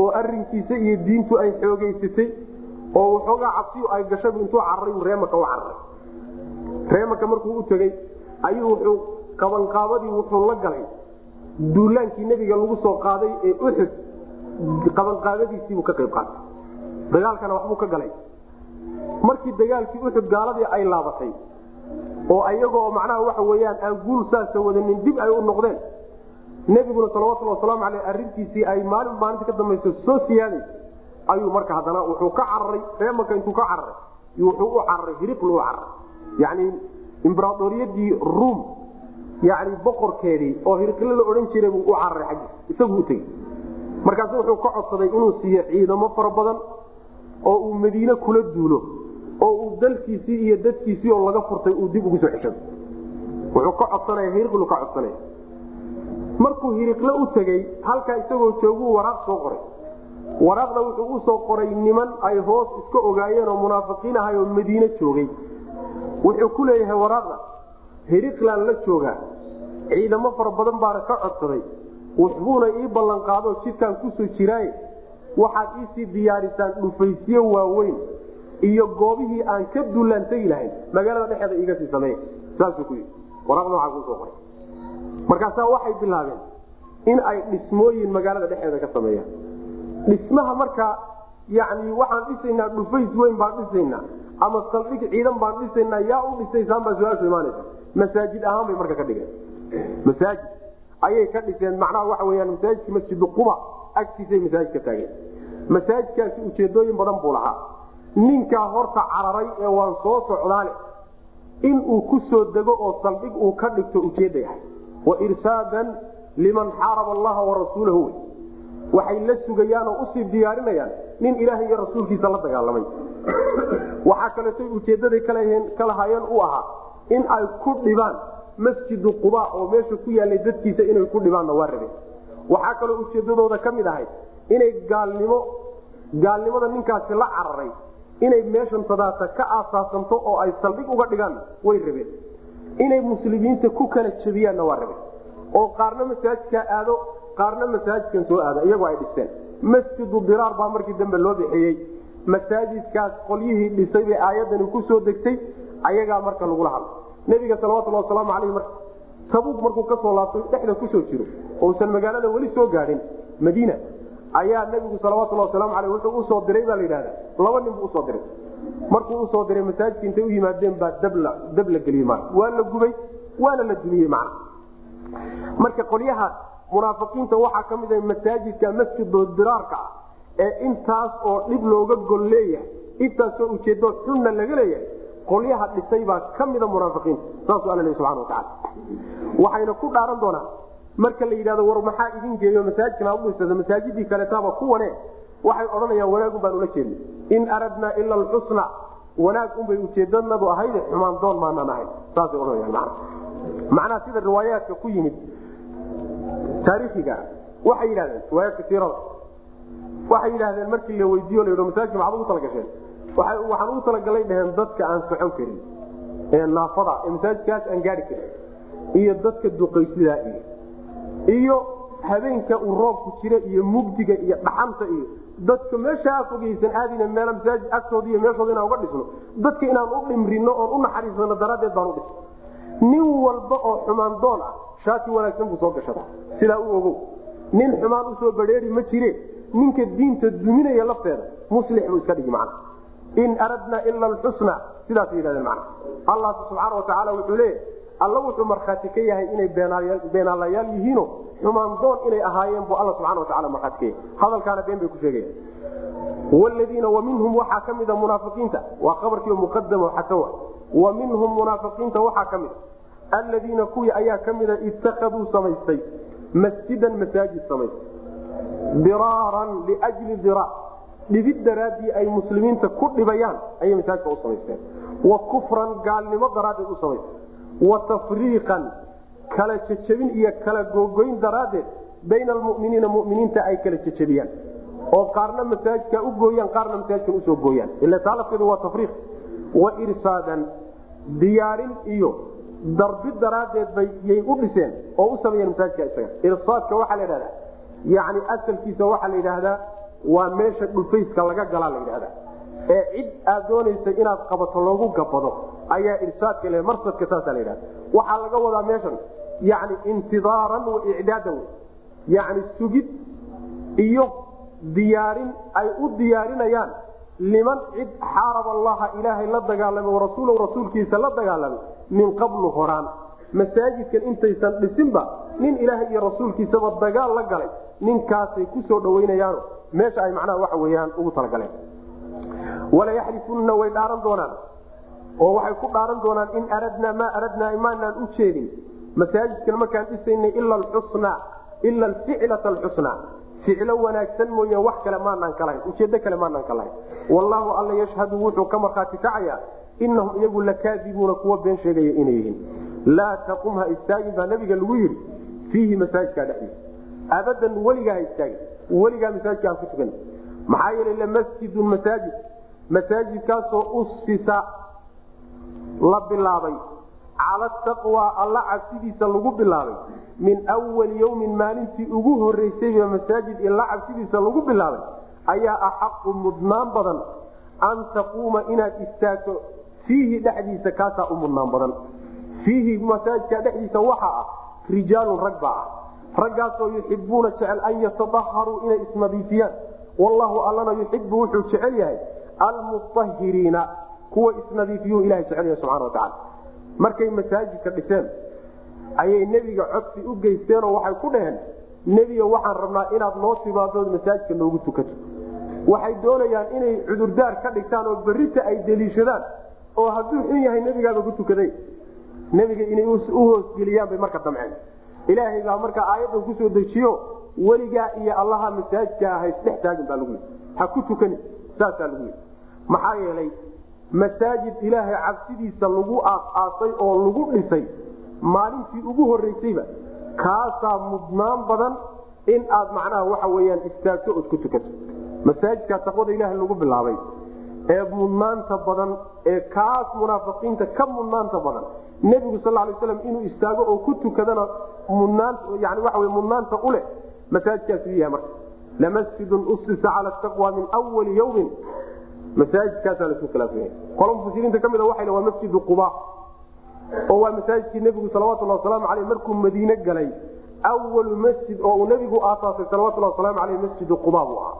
oo arinkiisa iyo diintu ay xoogeysatay oo waxoogaa cabsiyu ay gashabu intuu cararay reemaka u cararay reemaka markuu u tegey ayuu wuxuu qabanqaabadii wuxuu la galay duulaankii nebiga lagu soo qaaday ee uxud qabanqaabadiisiibuu ka qayb qaatay. Dagaalkana waxbuu ka galay. Markii dagaalkii uxud gaaladii ay laabatay oo ayagoo macnaha waxa weyaan aan guul saasa wadanin dib ay u noqdeen nebiguna salawatulli wasalaamu aleyh arintiisii ay maalin maalinta ka dambayso soo siyaaday ayuu marka haddana wuxuu ka cararay reemanka intuu ka cararay wuxuu u cararay hiriql u cararay yani imberaadoriyadii ruum yani boqorkeedii oo hiriqle la odhan jiray buu u cararay xaggiis isaguu utegi markaasu wuxuu ka codsaday inuu siiyo ciidamo fara badan oo uu madiine kula duulo oo uu dalkiisii iyo dadkiisii oo laga furtay uu dib ugu soo ceshado wuxuu ka codsanaya hiriqlu ka codsanaya markuu hiriqle u tegey halkaa isagoo jooguu waraaq soo qoray. Waraaqda wuxuu u soo qoray niman ay hoos iska ogaayeen oo munaafiqiin ahay oo madiine joogay. Wuxuu ku leeyahay waraaqda hiriqlaan la joogaa. Ciidamo fara badan baana ka codsaday. Waxbuuna ii ballanqaado jidkaan ku soo jiraaye waxaad iisii diyaarisaan dhufaysyo waaweyn iyo goobihii aan ka duulaan tegi lahayn magaalada dhexeeda iiga sii sameeya saasuu ku yidhi. Waraaqda waxaa kuusoo qoray markaasaa waxay bilaabeen in ay dhismooyin magaalada dhexeeda ka sameeyaan. Dhismaha markaa yani waxaan dhisaynaa dhufays weyn baan dhisaynaa ama saldhig ciidan baan dhisaynaa yaa u dhisaysaan baa su'aashu imaanaysa masaajid ahaan bay marka ka dhigeen. Masaajid ayay ka dhiseen macnaha waxa weyaan masaajidka masjidu quba agtiisay masaajid ka taageen. Masaajidkaasi ujeedooyin badan buu lahaa. Ninkaa horta cararay ee waan soo socdaale inuu ku soo dego oo saldhig uu ka dhigto ujeedda yahay wa irsaadan liman xaaraba allaha warasuulahu waxay la sugayaan oo u sii diyaarinayaan nin ilaahay iyo rasuulkiisa la dagaalamay waxaa kaleetoy ujeedaday ka lahaayeen u ahaa in ay ku dhibaan masjidu quba oo meesha ku yaalay dadkiisa inay ku dhibaanna waa rabeen waxaa kaloo ujeedadooda ka mid ahayd inay gaalnimo gaalnimada ninkaasi la cararay inay meeshan sadaata ka aasaasanto oo ay saldhig uga dhigaanna way rabeen inay muslimiinta ku kala jebiyaanna waa rabeen oo qaarna masaajidkaa aado qaarna masaajidkan soo aado iyagoo ay dhisteen. Masjidu diraar baa markii dambe loo bixiyey. Masaajidkaas qolyihii dhisay bay aayadani ku soo degtay ayagaa marka lagula hadlo. Nebiga salawatulhi wasalaamu aleyh marka tabuuk markuu ka soo laabtay dhexda ku soo jiro ousan magaalada weli soo gaadhin madiina ayaa nebigu salawatuli wasalaamu aleyh wuxuu u soo diray baa la yidhahda laba nin buu u soo diray markuu u soo diray masaajidka intay u yimaadeen baa dab la geliyey waa la gubay waana la dumiyey macna. Marka qolyaha munaafiqiinta waxaa ka mid ah masaajidka masjido diraarka ah ee intaas oo dhib looga gol leeyahay intaasoo ujeedo xunna laga leeyahay qolyaha dhisay baa ka mida munaafiqiinta. Saasuu alla leey subxana watacaala waxayna ku dhaaran doonaan marka la yidhahdo war maxaa idin geeyo masaajidkan aad udhisata masaajidii kaletaaba kuwane waxay odhanayaan wanaagun baan ula jeednay in aradnaa ila alxusna. Wanaag unbay ujeedanadu ahayde xumaan doon maanaan ahayn saasay odhanayaan macna. Macnaha sida riwaayaadka ku yimid taariikhiga waxay yidhahdeen riwaayaadka siirada waxay yidhahdeen markii la weydiiyo la masaajidka maxaad ugu talagasheen waxaan ugu talagalay dheheen dadka aan socon karin ee naafada ee masaajidkaas aan gaari karin iyo dadka duqaysidaa iyo iyo habeenka uu roobku jira iyo mugdiga iyo dhaxanta iyo dadka meeshaa fogeysan aadina meel masaajid agtooda iyo meeshooda inaan uga dhisno dadka inaan u dhimrino oon u naxariisano daraaddeed baan u dhisno nin walba oo xumaan doon ah shaati wanaagsan buu soo gashada sidaa u ogow. Nin xumaan u soo badheeri ma jire ninka diinta duminaya lafteeda muslix buu iska dhigi macna. In aradna ila alxusna sidaasay yidhahdeen macna. Allah subxaana watacaala wuxuu leeyahy alla wuxuu markhaati ka yahay inay beenaalayaal yihiino. Xumaan doon inay ahaayeen buu alla subxana watacala markhaati ka yahay. Hadalkaana been bay ku sheegayaan wladiina wa minhum waxaa ka mida munaafiqiinta. Waa qabarkii muqadamo xasawa wa minhum munaafiqiinta waxaa ka mida aladiina kuwii ayaa ka mida itakaduu samaystay. Masjidan masaajid samaystay. Diraaran liajli diraar dhibid daraaddii ay muslimiinta ku dhibayaan ayay masaajidka u samaysteen. Wa kufran gaalnimo daraaddeed u samaysteen wa tafriiqan kala jejebin iyo kala googoyn daraaddeed bayna almuminiina muminiinta ay kala jejebiyaan oo qaarna masaajidka u gooyaan qaarna masaajidkan u soo gooyaan. Ila taa lafteedu waa tafriiq wa irsaadan diyaarin iyo darbi daraaddeed bay yay u dhiseen oo u sameeyeen masaajidka isaga. Irsaadka waxaa la yidhahdaa yani asalkiisa waxaa la yidhaahdaa waa meesha dhufayska laga galaa la yidhahda ee cid aad doonaysa inaad qabato loogu gabado ayaa irsaadka le marsadka la yidhahda waxaa laga wadaa meeshan yani intidaaran wa icdaadan yani sugid iyo diyaarin ay u diyaarinayaan liman cid xaarab allaha ilaahay la dagaalamay warasuulahu rasuulkiisa la dagaalamay min qablu horaan. Masaajidkan intaysan dhisinba nin ilaahay iyo rasuulkiisaba dagaal la galay ninkaasay ku soo dhawaynayaano. Meesha ay macnaha waxa weyaan ugu talagaleen walayaxlifunna way dhaaran doonaan. Oo waxay ku dhaaran doonaan in aradnaa maa aradnaa maanaan u jeedin. Masaajidkan markaan dhisaynay ila alxusna ila alficlata alxusna. Ficlo wanaagsan mooye wax kale maanaan kalahayn ujeedo kale maanaan ka lahayn. Wallaahu alla yashhadu wuxuu ka markhaati kacayaa inahum iyagu lakaadibuuna kuwa been sheegaya inay yihiin. Laa taqum ha istaagin baa nabiga lagu yidhi fiihi masaajidkaa dhexdiisa abadan weligaa ha istaagin weligaa masaajidka ha ku tukan. Maxaa yeelay lamasjidun masaajid masaajidkaasoo usisa la bilaabay. Cala taqwa alla cabsidiisa lagu bilaabay. Min wali yowmin maalintii ugu horeysayba masaajid ila cabsidiisa lagu bilaabay ayaa axaqu mudnaan badan. An taquuma inaad istaagto fiihi dhexdiisa kaasaa u mudnaan badan. Fiihi masaajidka dhexdiisa waxaa ah rijaalun rag baa ah. Raggaasoo yuxibuuna jecel an yatadaharuu inay isnadiifiyaan wallahu allana yuxibu wuxuu jecel yahay almutahiriina kuwa isnadiifiyu ilaha jecel yahay subxana watacaala markay masaajidka dhiseen ayay nebiga codsi u geysteenoo waxay ku dhaheen nebiga waxaan rabnaa inaad noo timaadood masaajidka noogu tukato. Waxay doonayaan inay cudurdaar ka dhigtaan oo berita ay deliishadaan oo hadduu xun yahay nebigaaba ku tukaday. Nebiga inay u hoosgeliyaan bay marka damceen. Ilaahay baa markaa aayaddan ku soo dejiyo weligaa iyo allaha masaajidka ha isdhex taagin baa lagu yii ha ku tukani saasaa lagu yii maxaa yeelay masaajid ilaahay cabsidiisa lagu aas-aasay oo lagu dhisay maalintii ugu horeysayba kaasaa mudnaan badan in aad macnaha waxa weyaan istaagto ood ku tukato. Masaajidkaa taqwada ilaahay lagu bilaabay ee mudnaanta badan ee kaas munaafiqiinta ka mudnaanta badan. Nebigu sal lay slam inuu istaago oo ku tukadana mudnaan yani waxa w mudnaanta u leh masaajidkaas u yahay marka lamasjidun usisa cala taqwa min wali yawmin masaajidkaasaa lasu khilaafaya qolo mufasiriinta ka mida waa waa masjidu quba oo waa masaajidkii nebigu salawatulhi wasalaamu aleyh markuu madiine galay awalu masjid oo uu nebigu aasaasay salawatulhi wasalaamu aleyh masjidu quba buu ahaa.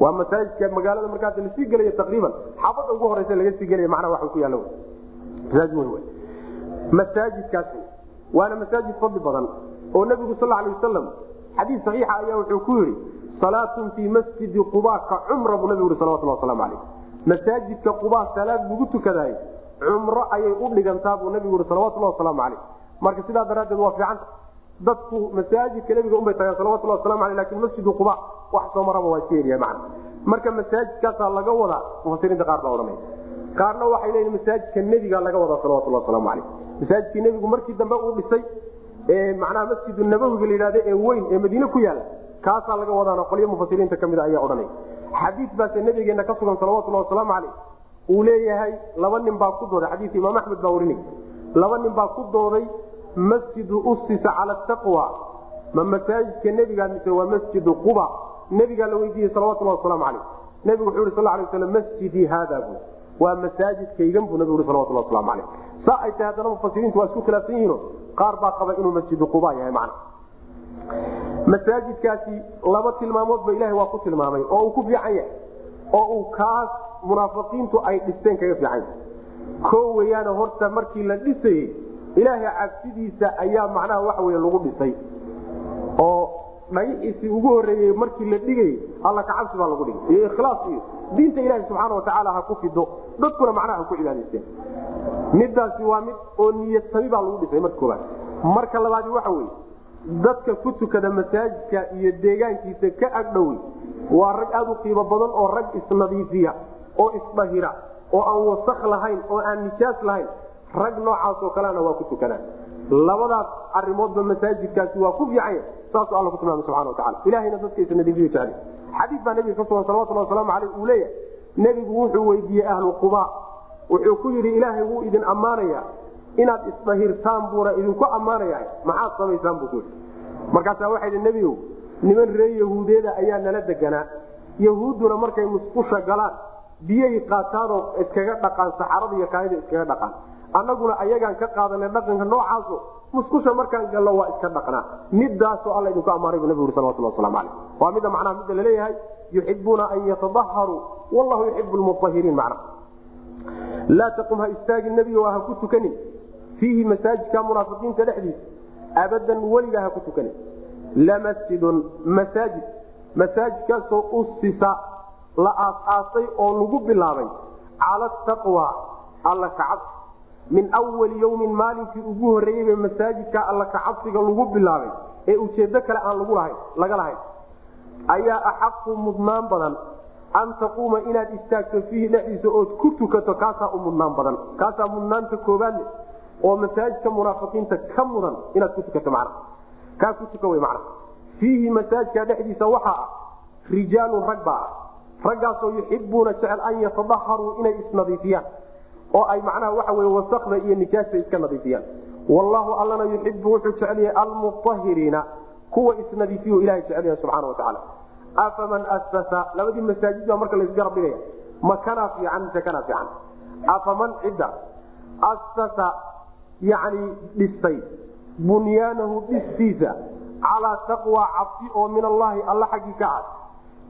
Waa masaajidka magaalada markaas la sii gelaya taqriiban. Xaafada ugu horeysa laga sii gelaya macnaha waxa ku wey masaajidkaasi waana masaajid fadli badan oo nebigu sal alay wasalam xadiis saxiixa ayaa wuxuu ku yidhi salaatun fii masjidi quba ka cumra buu nabigu yhi salawatulhi waslamu aleyh masaajidka quba salaad lagu tukadaay cumro ayay u dhigantaa buu nabigu yhi salawatulhi wasalaamu aleyh marka sidaa daraaddeed waa fiicanta dadku masaajidka nebiga unbay tagaan salawatulhi waslamu aleyh laakiin masjidu quba wax soo maraba waa iska heliya macna marka masaajidkaasaa laga wadaa mufasiriinta qaar baa odhanaya qaarna waxay leeyihiin masaajidka nebiga laga wadaa salawatulhi wasalaamu aleyh masaajidkii nebigu markii dambe uu dhisay ee macnaha masjidu nabawiga la yidhahda ee weyn ee madiine ku yaalla kaasaa laga wadaana qolyo mufasiriinta ka mida ayaa odhanaya xadiis baase nabigeena ka sugan salawatulhi wasalaamu caleyh uu leeyahay laba nin baa ku dooday xadiiska imaam axmed baa warinay laba nin baa ku dooday masjidu usisa cala taqwa. Ma masaajidka nebigaa mise waa masjidu quba? Nebigaa la weydiiyey salawatulhi wasalaamu caleyh nebigu wuxuu yhi sal lay waslam masjidii haada bu waa masaajidkaygan buu nabigu yhi salawatulhi waslamu caleyh saa ay tahay haddana mufasiriintu waa isku khilaafsan yihiino qaar baa qaba inuu masjidu quba yahay macna masaajidkaasi laba tilmaamood ba ilahay waa ku tilmaamay oo uu ku fiican yahay oo uu kaas munaafiqiintu ay dhisteen kaga fiican yahay. Ko weyaane horta markii la dhisayey ilaahay cabsidiisa ayaa macnaha waxa wey lagu dhisay. Oo dhagixiisii ugu horeeyey markii la dhigayy alla kacabsi baa lagu dhigay. Iyo ikhlaas iyo diinta ilaahi subxaana watacaala ha ku fido dadkuna macnaha ha ku cibaadaysteen midaasi waa mid oo niyadtami baa lagu dhisay marka kooaad marka labaadi waxa weye dadka ku tukada masaajidka iyo deegaankiisa ka agdhowi waa rag aada u qiimo badan oo rag isnadiifiya oo isdahira oo aan wasak lahayn oo aan nijaas lahayn. Rag noocaas oo kalena waa ku tukanaan labadaas arimoodba masaajidkaasi waa ku fiicanya saasuu alla ku tilmaamay subxana watacala ilahayna dadka isnadiifiyo jecel xadiis baa nabiga ka sugan salawatulhi wasalaamu caleyh uu leeyahay nebigu wuxuu weydiiyey ahlu quba. Wuxuu ku yidhi ilaahay wuu idin ammaanaya inaad isdahirtaan buuna idinku ammaanaya maxaad samaysaan buu kuyii markaasaa waxay nebigow niman reer yahuudeeda ayaa nala deganaa. Yahuudduna markay musqusha galaan biyay qaataanoo iskaga dhaqaan saxarada iyo kaayada iskaga dhaqaan. Annaguna ayagaan ka qaadanay dhaqanka noocaaso musqusha markaan gallo waa iska dhaqnaa. Midaasoo alla idinku ammaanay bu nabigu uri salawatulhi waslamu caleyh waa midda macnaha midda la leeyahay yuxibuuna an yatadaharuu wallahu yuxibu lmutahiriin macna. Laa taqum ha istaagin nebigo ha ku tukanin fiihi masaajidka munaafiqiinta dhexdiisa abadan weligaa ha ku tukanin. Lamasjidun masaajid. Masaajidkaasoo usisa la aas-aasay oo lagu bilaabay cala taqwa alla kacabsi min wali yowmin maalinkii ugu horreeyeyba masaajidka alla kacabsiga lagu bilaabay ee ujeedo kale aan lagu lahayn laga lahayn. Ayaa axaqu mudnaan badan. An taquuma inaad istaagto fiihi dhexdiisa ood ku tukato kaasaa u mudnaan badan. Kaasaa mudnaanta koobaadle oo masaajidka munaafiqiinta ka mudan inaad ku tukato macna. Kaa ku tuka wey macna. Fiihi masaajka dhexdiisa waxaa ah rijaalun rag baa ah. Raggaasoo yuxibuuna jecel an yatadaharuu inay isnadiifiyaan. Oo ay macnaha waxa wey wasakda iyo nijaasta iska nadiifiyaan. Wallahu allana yuxibu wuxuu jecel yahay almuahiriina kuwa isnadiifiyu ilahay jecel yahay subxana wa tacaala. Afaman asasa labadii masaajid baa marka laisgarab dhigaya ma kanaa fiican mise kanaa fiican. Afaman cidda asasa yani dhistay. Bunyaanahu dhistiisa calaa taqwa cabsi oo min allahi alla xaggii ka cad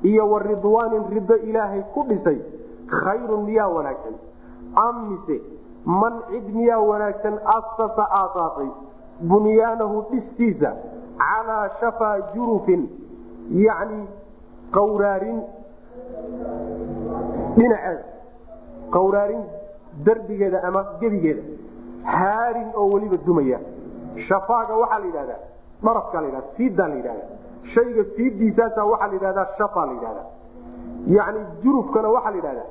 iyo wa ridwaanin rido ilaahay ku dhisay khayrun miyaa wanaagsan. Am man cid miyaa wanaagsan asasa aasaasay bunyaanahu dhistiisa calaa shafaa jurufin yacni qawraarin dhinaceeda qawraarin darbigeeda ama gebigeeda haarin oo weliba dumaya. Shafaaga waxaa la yidhahdaa dharafkaa la yidhahda fiiddaa la yidhahda shayga fiiddiisaasa waxaa la yidhahdaa shafaa la yidhahda yacni jurufkana waxaa la yidhahdaa.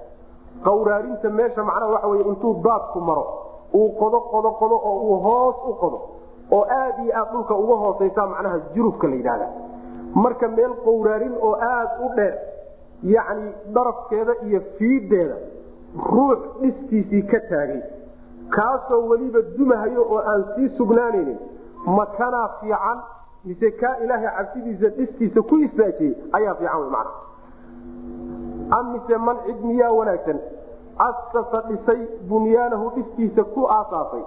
Qawraarinta meesha macnaha waxa wey intuu daadku maro uu qodo qodo qodo oo uu hoos u qodo oo aad iyo aad dhulka uga hoosaysa macnaha jurufka la yidhahda marka meel qawraarin oo aad u dheer yacni darafkeeda iyo fiiddeeda ruux dhistiisii ka taagay kaasoo weliba dumahayo oo aan sii sugnaanaynin makanaa fiican mise kaa ilaahay cabsidiisa dhistiisa ku istaajiyey ayaa fiican wy macna. Am mise man cid miyaa wanaagsan asasa dhisay bunyaanahu dhistiisa ku aasaasay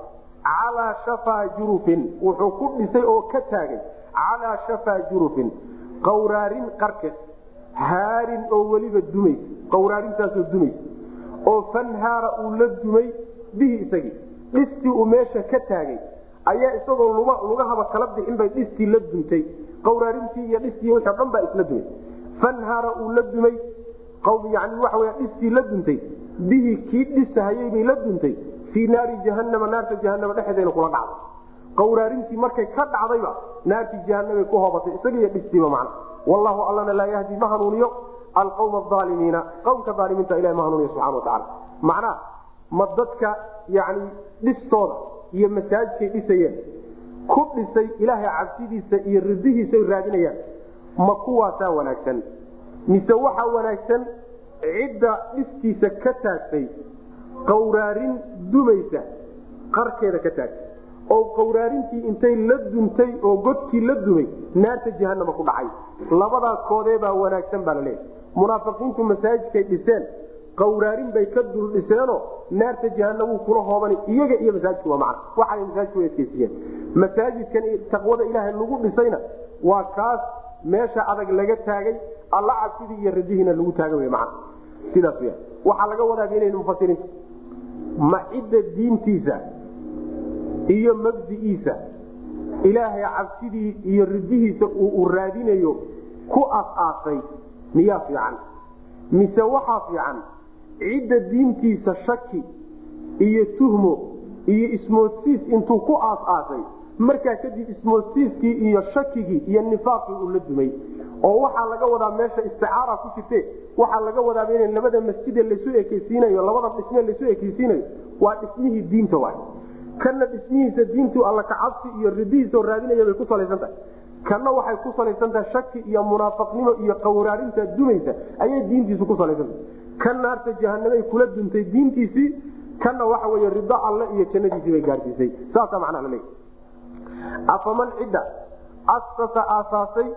calaa shafaa jurufin wuxuu ku dhisay oo ka taagay calaa shafaa jurufin qawraarin qarkeed haarin oo weliba dumays qawraarintaasoo dumays oo fanhaara uu la dumay bihi isagii. Dhistii uu meesha ka taagay ayaa isagoo lugahaba kala bixin bay dhistii la duntay qawraarintii iyo dhistii wixii o dhan baa isla dumay. Fanhaara uu la dumay yani waxa w dhistii la duntay bihi kii dhisahayey bay la duntay fii naari jahanama naarta jahanama dhexeedayna kula dhacday. Qawraarintii markay ka dhacdayba naartii jahanamay ku hoobatay. Isagiiyo dhistiiba macna. Wallahu allana laa yahdi ma hanuuniyo. Alqawma aalimiina qowmka aalimiinta ilahi ma hanuuniyo subxana watacaala macnaha ma dadka yani dhistooda iyo masaajidkay dhisayeen. Ku dhisay ilaahay cabsidiisa iyo ridihiisay raadinayaan. Ma kuwaasaa wanaagsan. Mise waxaa wanaagsan cidda dhistiisa ka taagtay qawraarin dumaysa qarkeeda ka taagtay. Oo qawraarintii intay la duntay oo godkii la dumay naarta jahanama ku dhacay. Labadaa koodeebaa wanaagsan baa laleeyahy munaafiqiintu masaajidkay dhiseen qawraarin bay ka dul dhiseenoo naarta jahanamuu kula hooban iyaga iyo masaajidka waa macna waxay masaajidka way masaajidkan taqwada ilaahay lagu dhisayna waa kaas meesha adag laga taagay alla cabsidii iyo radihiina lagu taaga w man sidaas w waxaa laga wadaagn mufasiriinta ma cidda diintiisa iyo mabdi'iisa ilaahay cabsidii iyo ridihiisa uu raadinayo ku as-aasay miyaa fiican? Mise waxaa fiican cidda diintiisa shaki iyo tuhmo iyo ismoodsiis intuu ku aas-aasay. Markaa kadib ismoodsiiskii iyo shakigii iyo nifaaqii uu la dumay. Oo waxaa laga wadaa meesha isticaara ku jirte. Waxaa laga wadaaba in labada masjide lasu ekeysiinayo labada dhisme lasu ekeysiinayo waa dhismihii diinta waay. Kana dhismihiisa diintu alla kacabsi iyo ridihiisao raadinaya bay ku salaysan tahay. Kana waxay ku salaysan tahay shaki iyo munaafaqnimo iyo qawraarinta dumaysa ayay diintiisu ku salaysantahay kan naarta jahanamay kula duntay diintiisii kana waxa wey rido alle iyo jannadiisii bay gaarsiisay. Saasa macnaa laleeya afaman cidda asasa aasaasay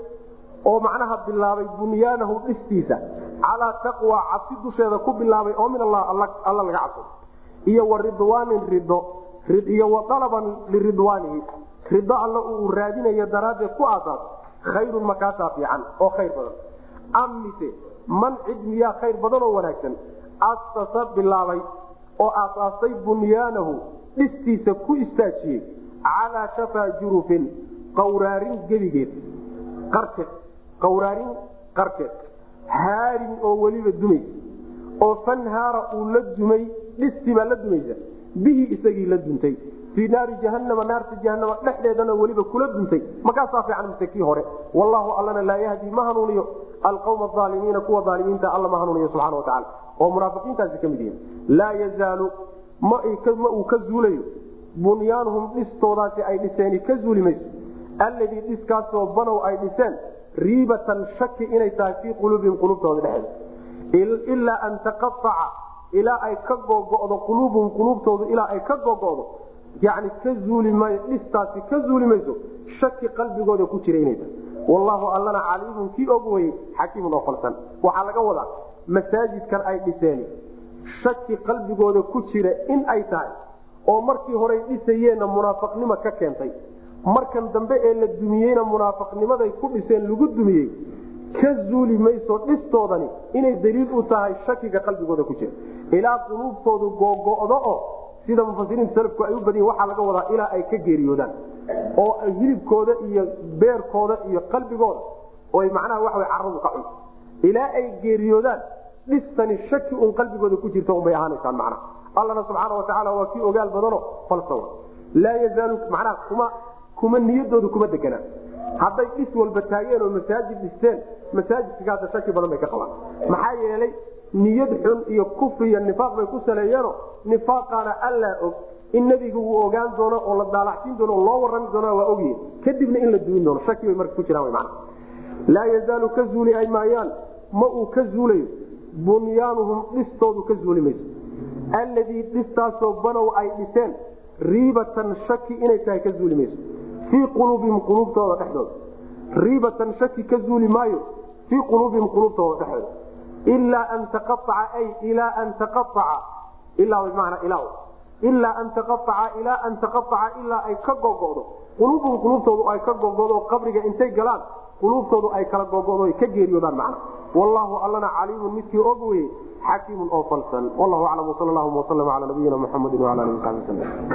oo macnaha bilaabay bunyaanahu dhistiisa calaa taqwa cabsi dusheeda ku bilaabay oo min allah alla laga cabsado iyo wa ridwaanin rido iyo wa alaban liridwaanihi rido alle uu raadinayo daraaddeed ku aasaasay khayrun makaasaa fiican oo khayr badan. Am mise man cid miyaa khayr badan oo wanaagsan asasa bilaabay oo aasaasay bunyaanahu dhistiisa ku istaajiyey calaa shafaa jurufin qawraarin gebigeed qarkeed qawraarin qarkeed haarin oo weliba dumays oo fanhaara uu la dumay dhisti baa la dumaysa bihi isagii la duntay fii naari jahanama naarta jahanama dhexdeedana weliba kula duntay makaasaa fiican mise kii hore? Wallahu allana laa yahdi ma hanuuniyo. Alqawma aalimiina kuwa aalimiinta alla ma hanuuniyo subxana watacaala oo munaafiqiintaasi ka mid yihiin. Laa yazaalu ma uu ka zuulayo. Bunyaanuhum dhistoodaasi ay dhiseeni ka zuuli mayso alladii dhiskaasoo banow ay dhiseen riibatan shaki inay tahay fii quluubihim qulubtooda dhexeeda ilaa an taqaaca ilaa ay ka gogo'do quluubuhum quluubtoodu ilaa ay ka gogo'do yani ka zuuli dhistaasi ka zuuli mayso shaki qalbigooda ku jira inay tahay wallaahu allana caliimun kii og weye xakiimun oo falsan waxaa laga wadaa masaajidkan ay dhiseen shaki qalbigooda ku jira in ay tahay oo markii horey dhisayeenna munaafaqnimo ka keentay markan dambe ee la dumiyeyna munaafaqnimaday ku dhiseen lagu dumiyey ka zuuli mayso dhistoodani inay daliil u tahay shakiga qalbigooda ku jira ilaa quluubtoodu googo'do oo sida mufasiriinta salafku ay u badiyen waxaa laga wadaa ilaa ay ka geeriyoodaan. Oo hilibkooda iyo beerkooda iyo qalbigooda oy macnaha waxaw caradu ka cunto ilaa ay geeriyoodaan dhistani shaki un qalbigooda ku jirta unbay ahaanaysaan macnaha. Allana subxaana watacaala waa kii ogaal badano falsawa laa yazaalu macnaha kuma kuma niyadoodu kuma deganaa hadday dhis walba taageen oo masaajid dhisteen masaajidkakaasa shaki badan bay ka qabaan. Maxaa yeelay niyad xun iyo kufri iyo nifaaq bay ku saleeyeeno nifaaqaana allaa og in nebigu uu ogaan doono oo la daalacsiin doono oo loo warrami doona waa ogyihiin kadibna in la duwin doono shaki bay marka ku jiraan man laa yazaalu ka zuuli ay maayaan ma uu ka zuulayo. Bunyaanuhum dhistoodu ka zuuli mayso. Alladii dhistaasoo banow ay dhiseen riibatan shaki inay tahay ka zuuli mayso. Fii quluubihim quluubtooda dhexdooda. Riibatan shaki ka zuuli maayo fii quluubihim quluubtooda dhexdooda ilaa an taqaaca ay ilaa an taqaaca ilaa bimacnaa ilaa ilaa an taqaaca ilaa an taqaaca ilaa ay ka gogo'do quluubuhum quluubtoodu ay ka gogo'do qabriga intay galaan quluubtoodu ay kala gogo'do ay ka geeriyoodaan macna. Wallaahu allana caliimun midkii og weye xakiimun oo falsan. Wallahu aclam wsal allahuma waslama cala nabiyina muxamedi wala alihi wasabi waslm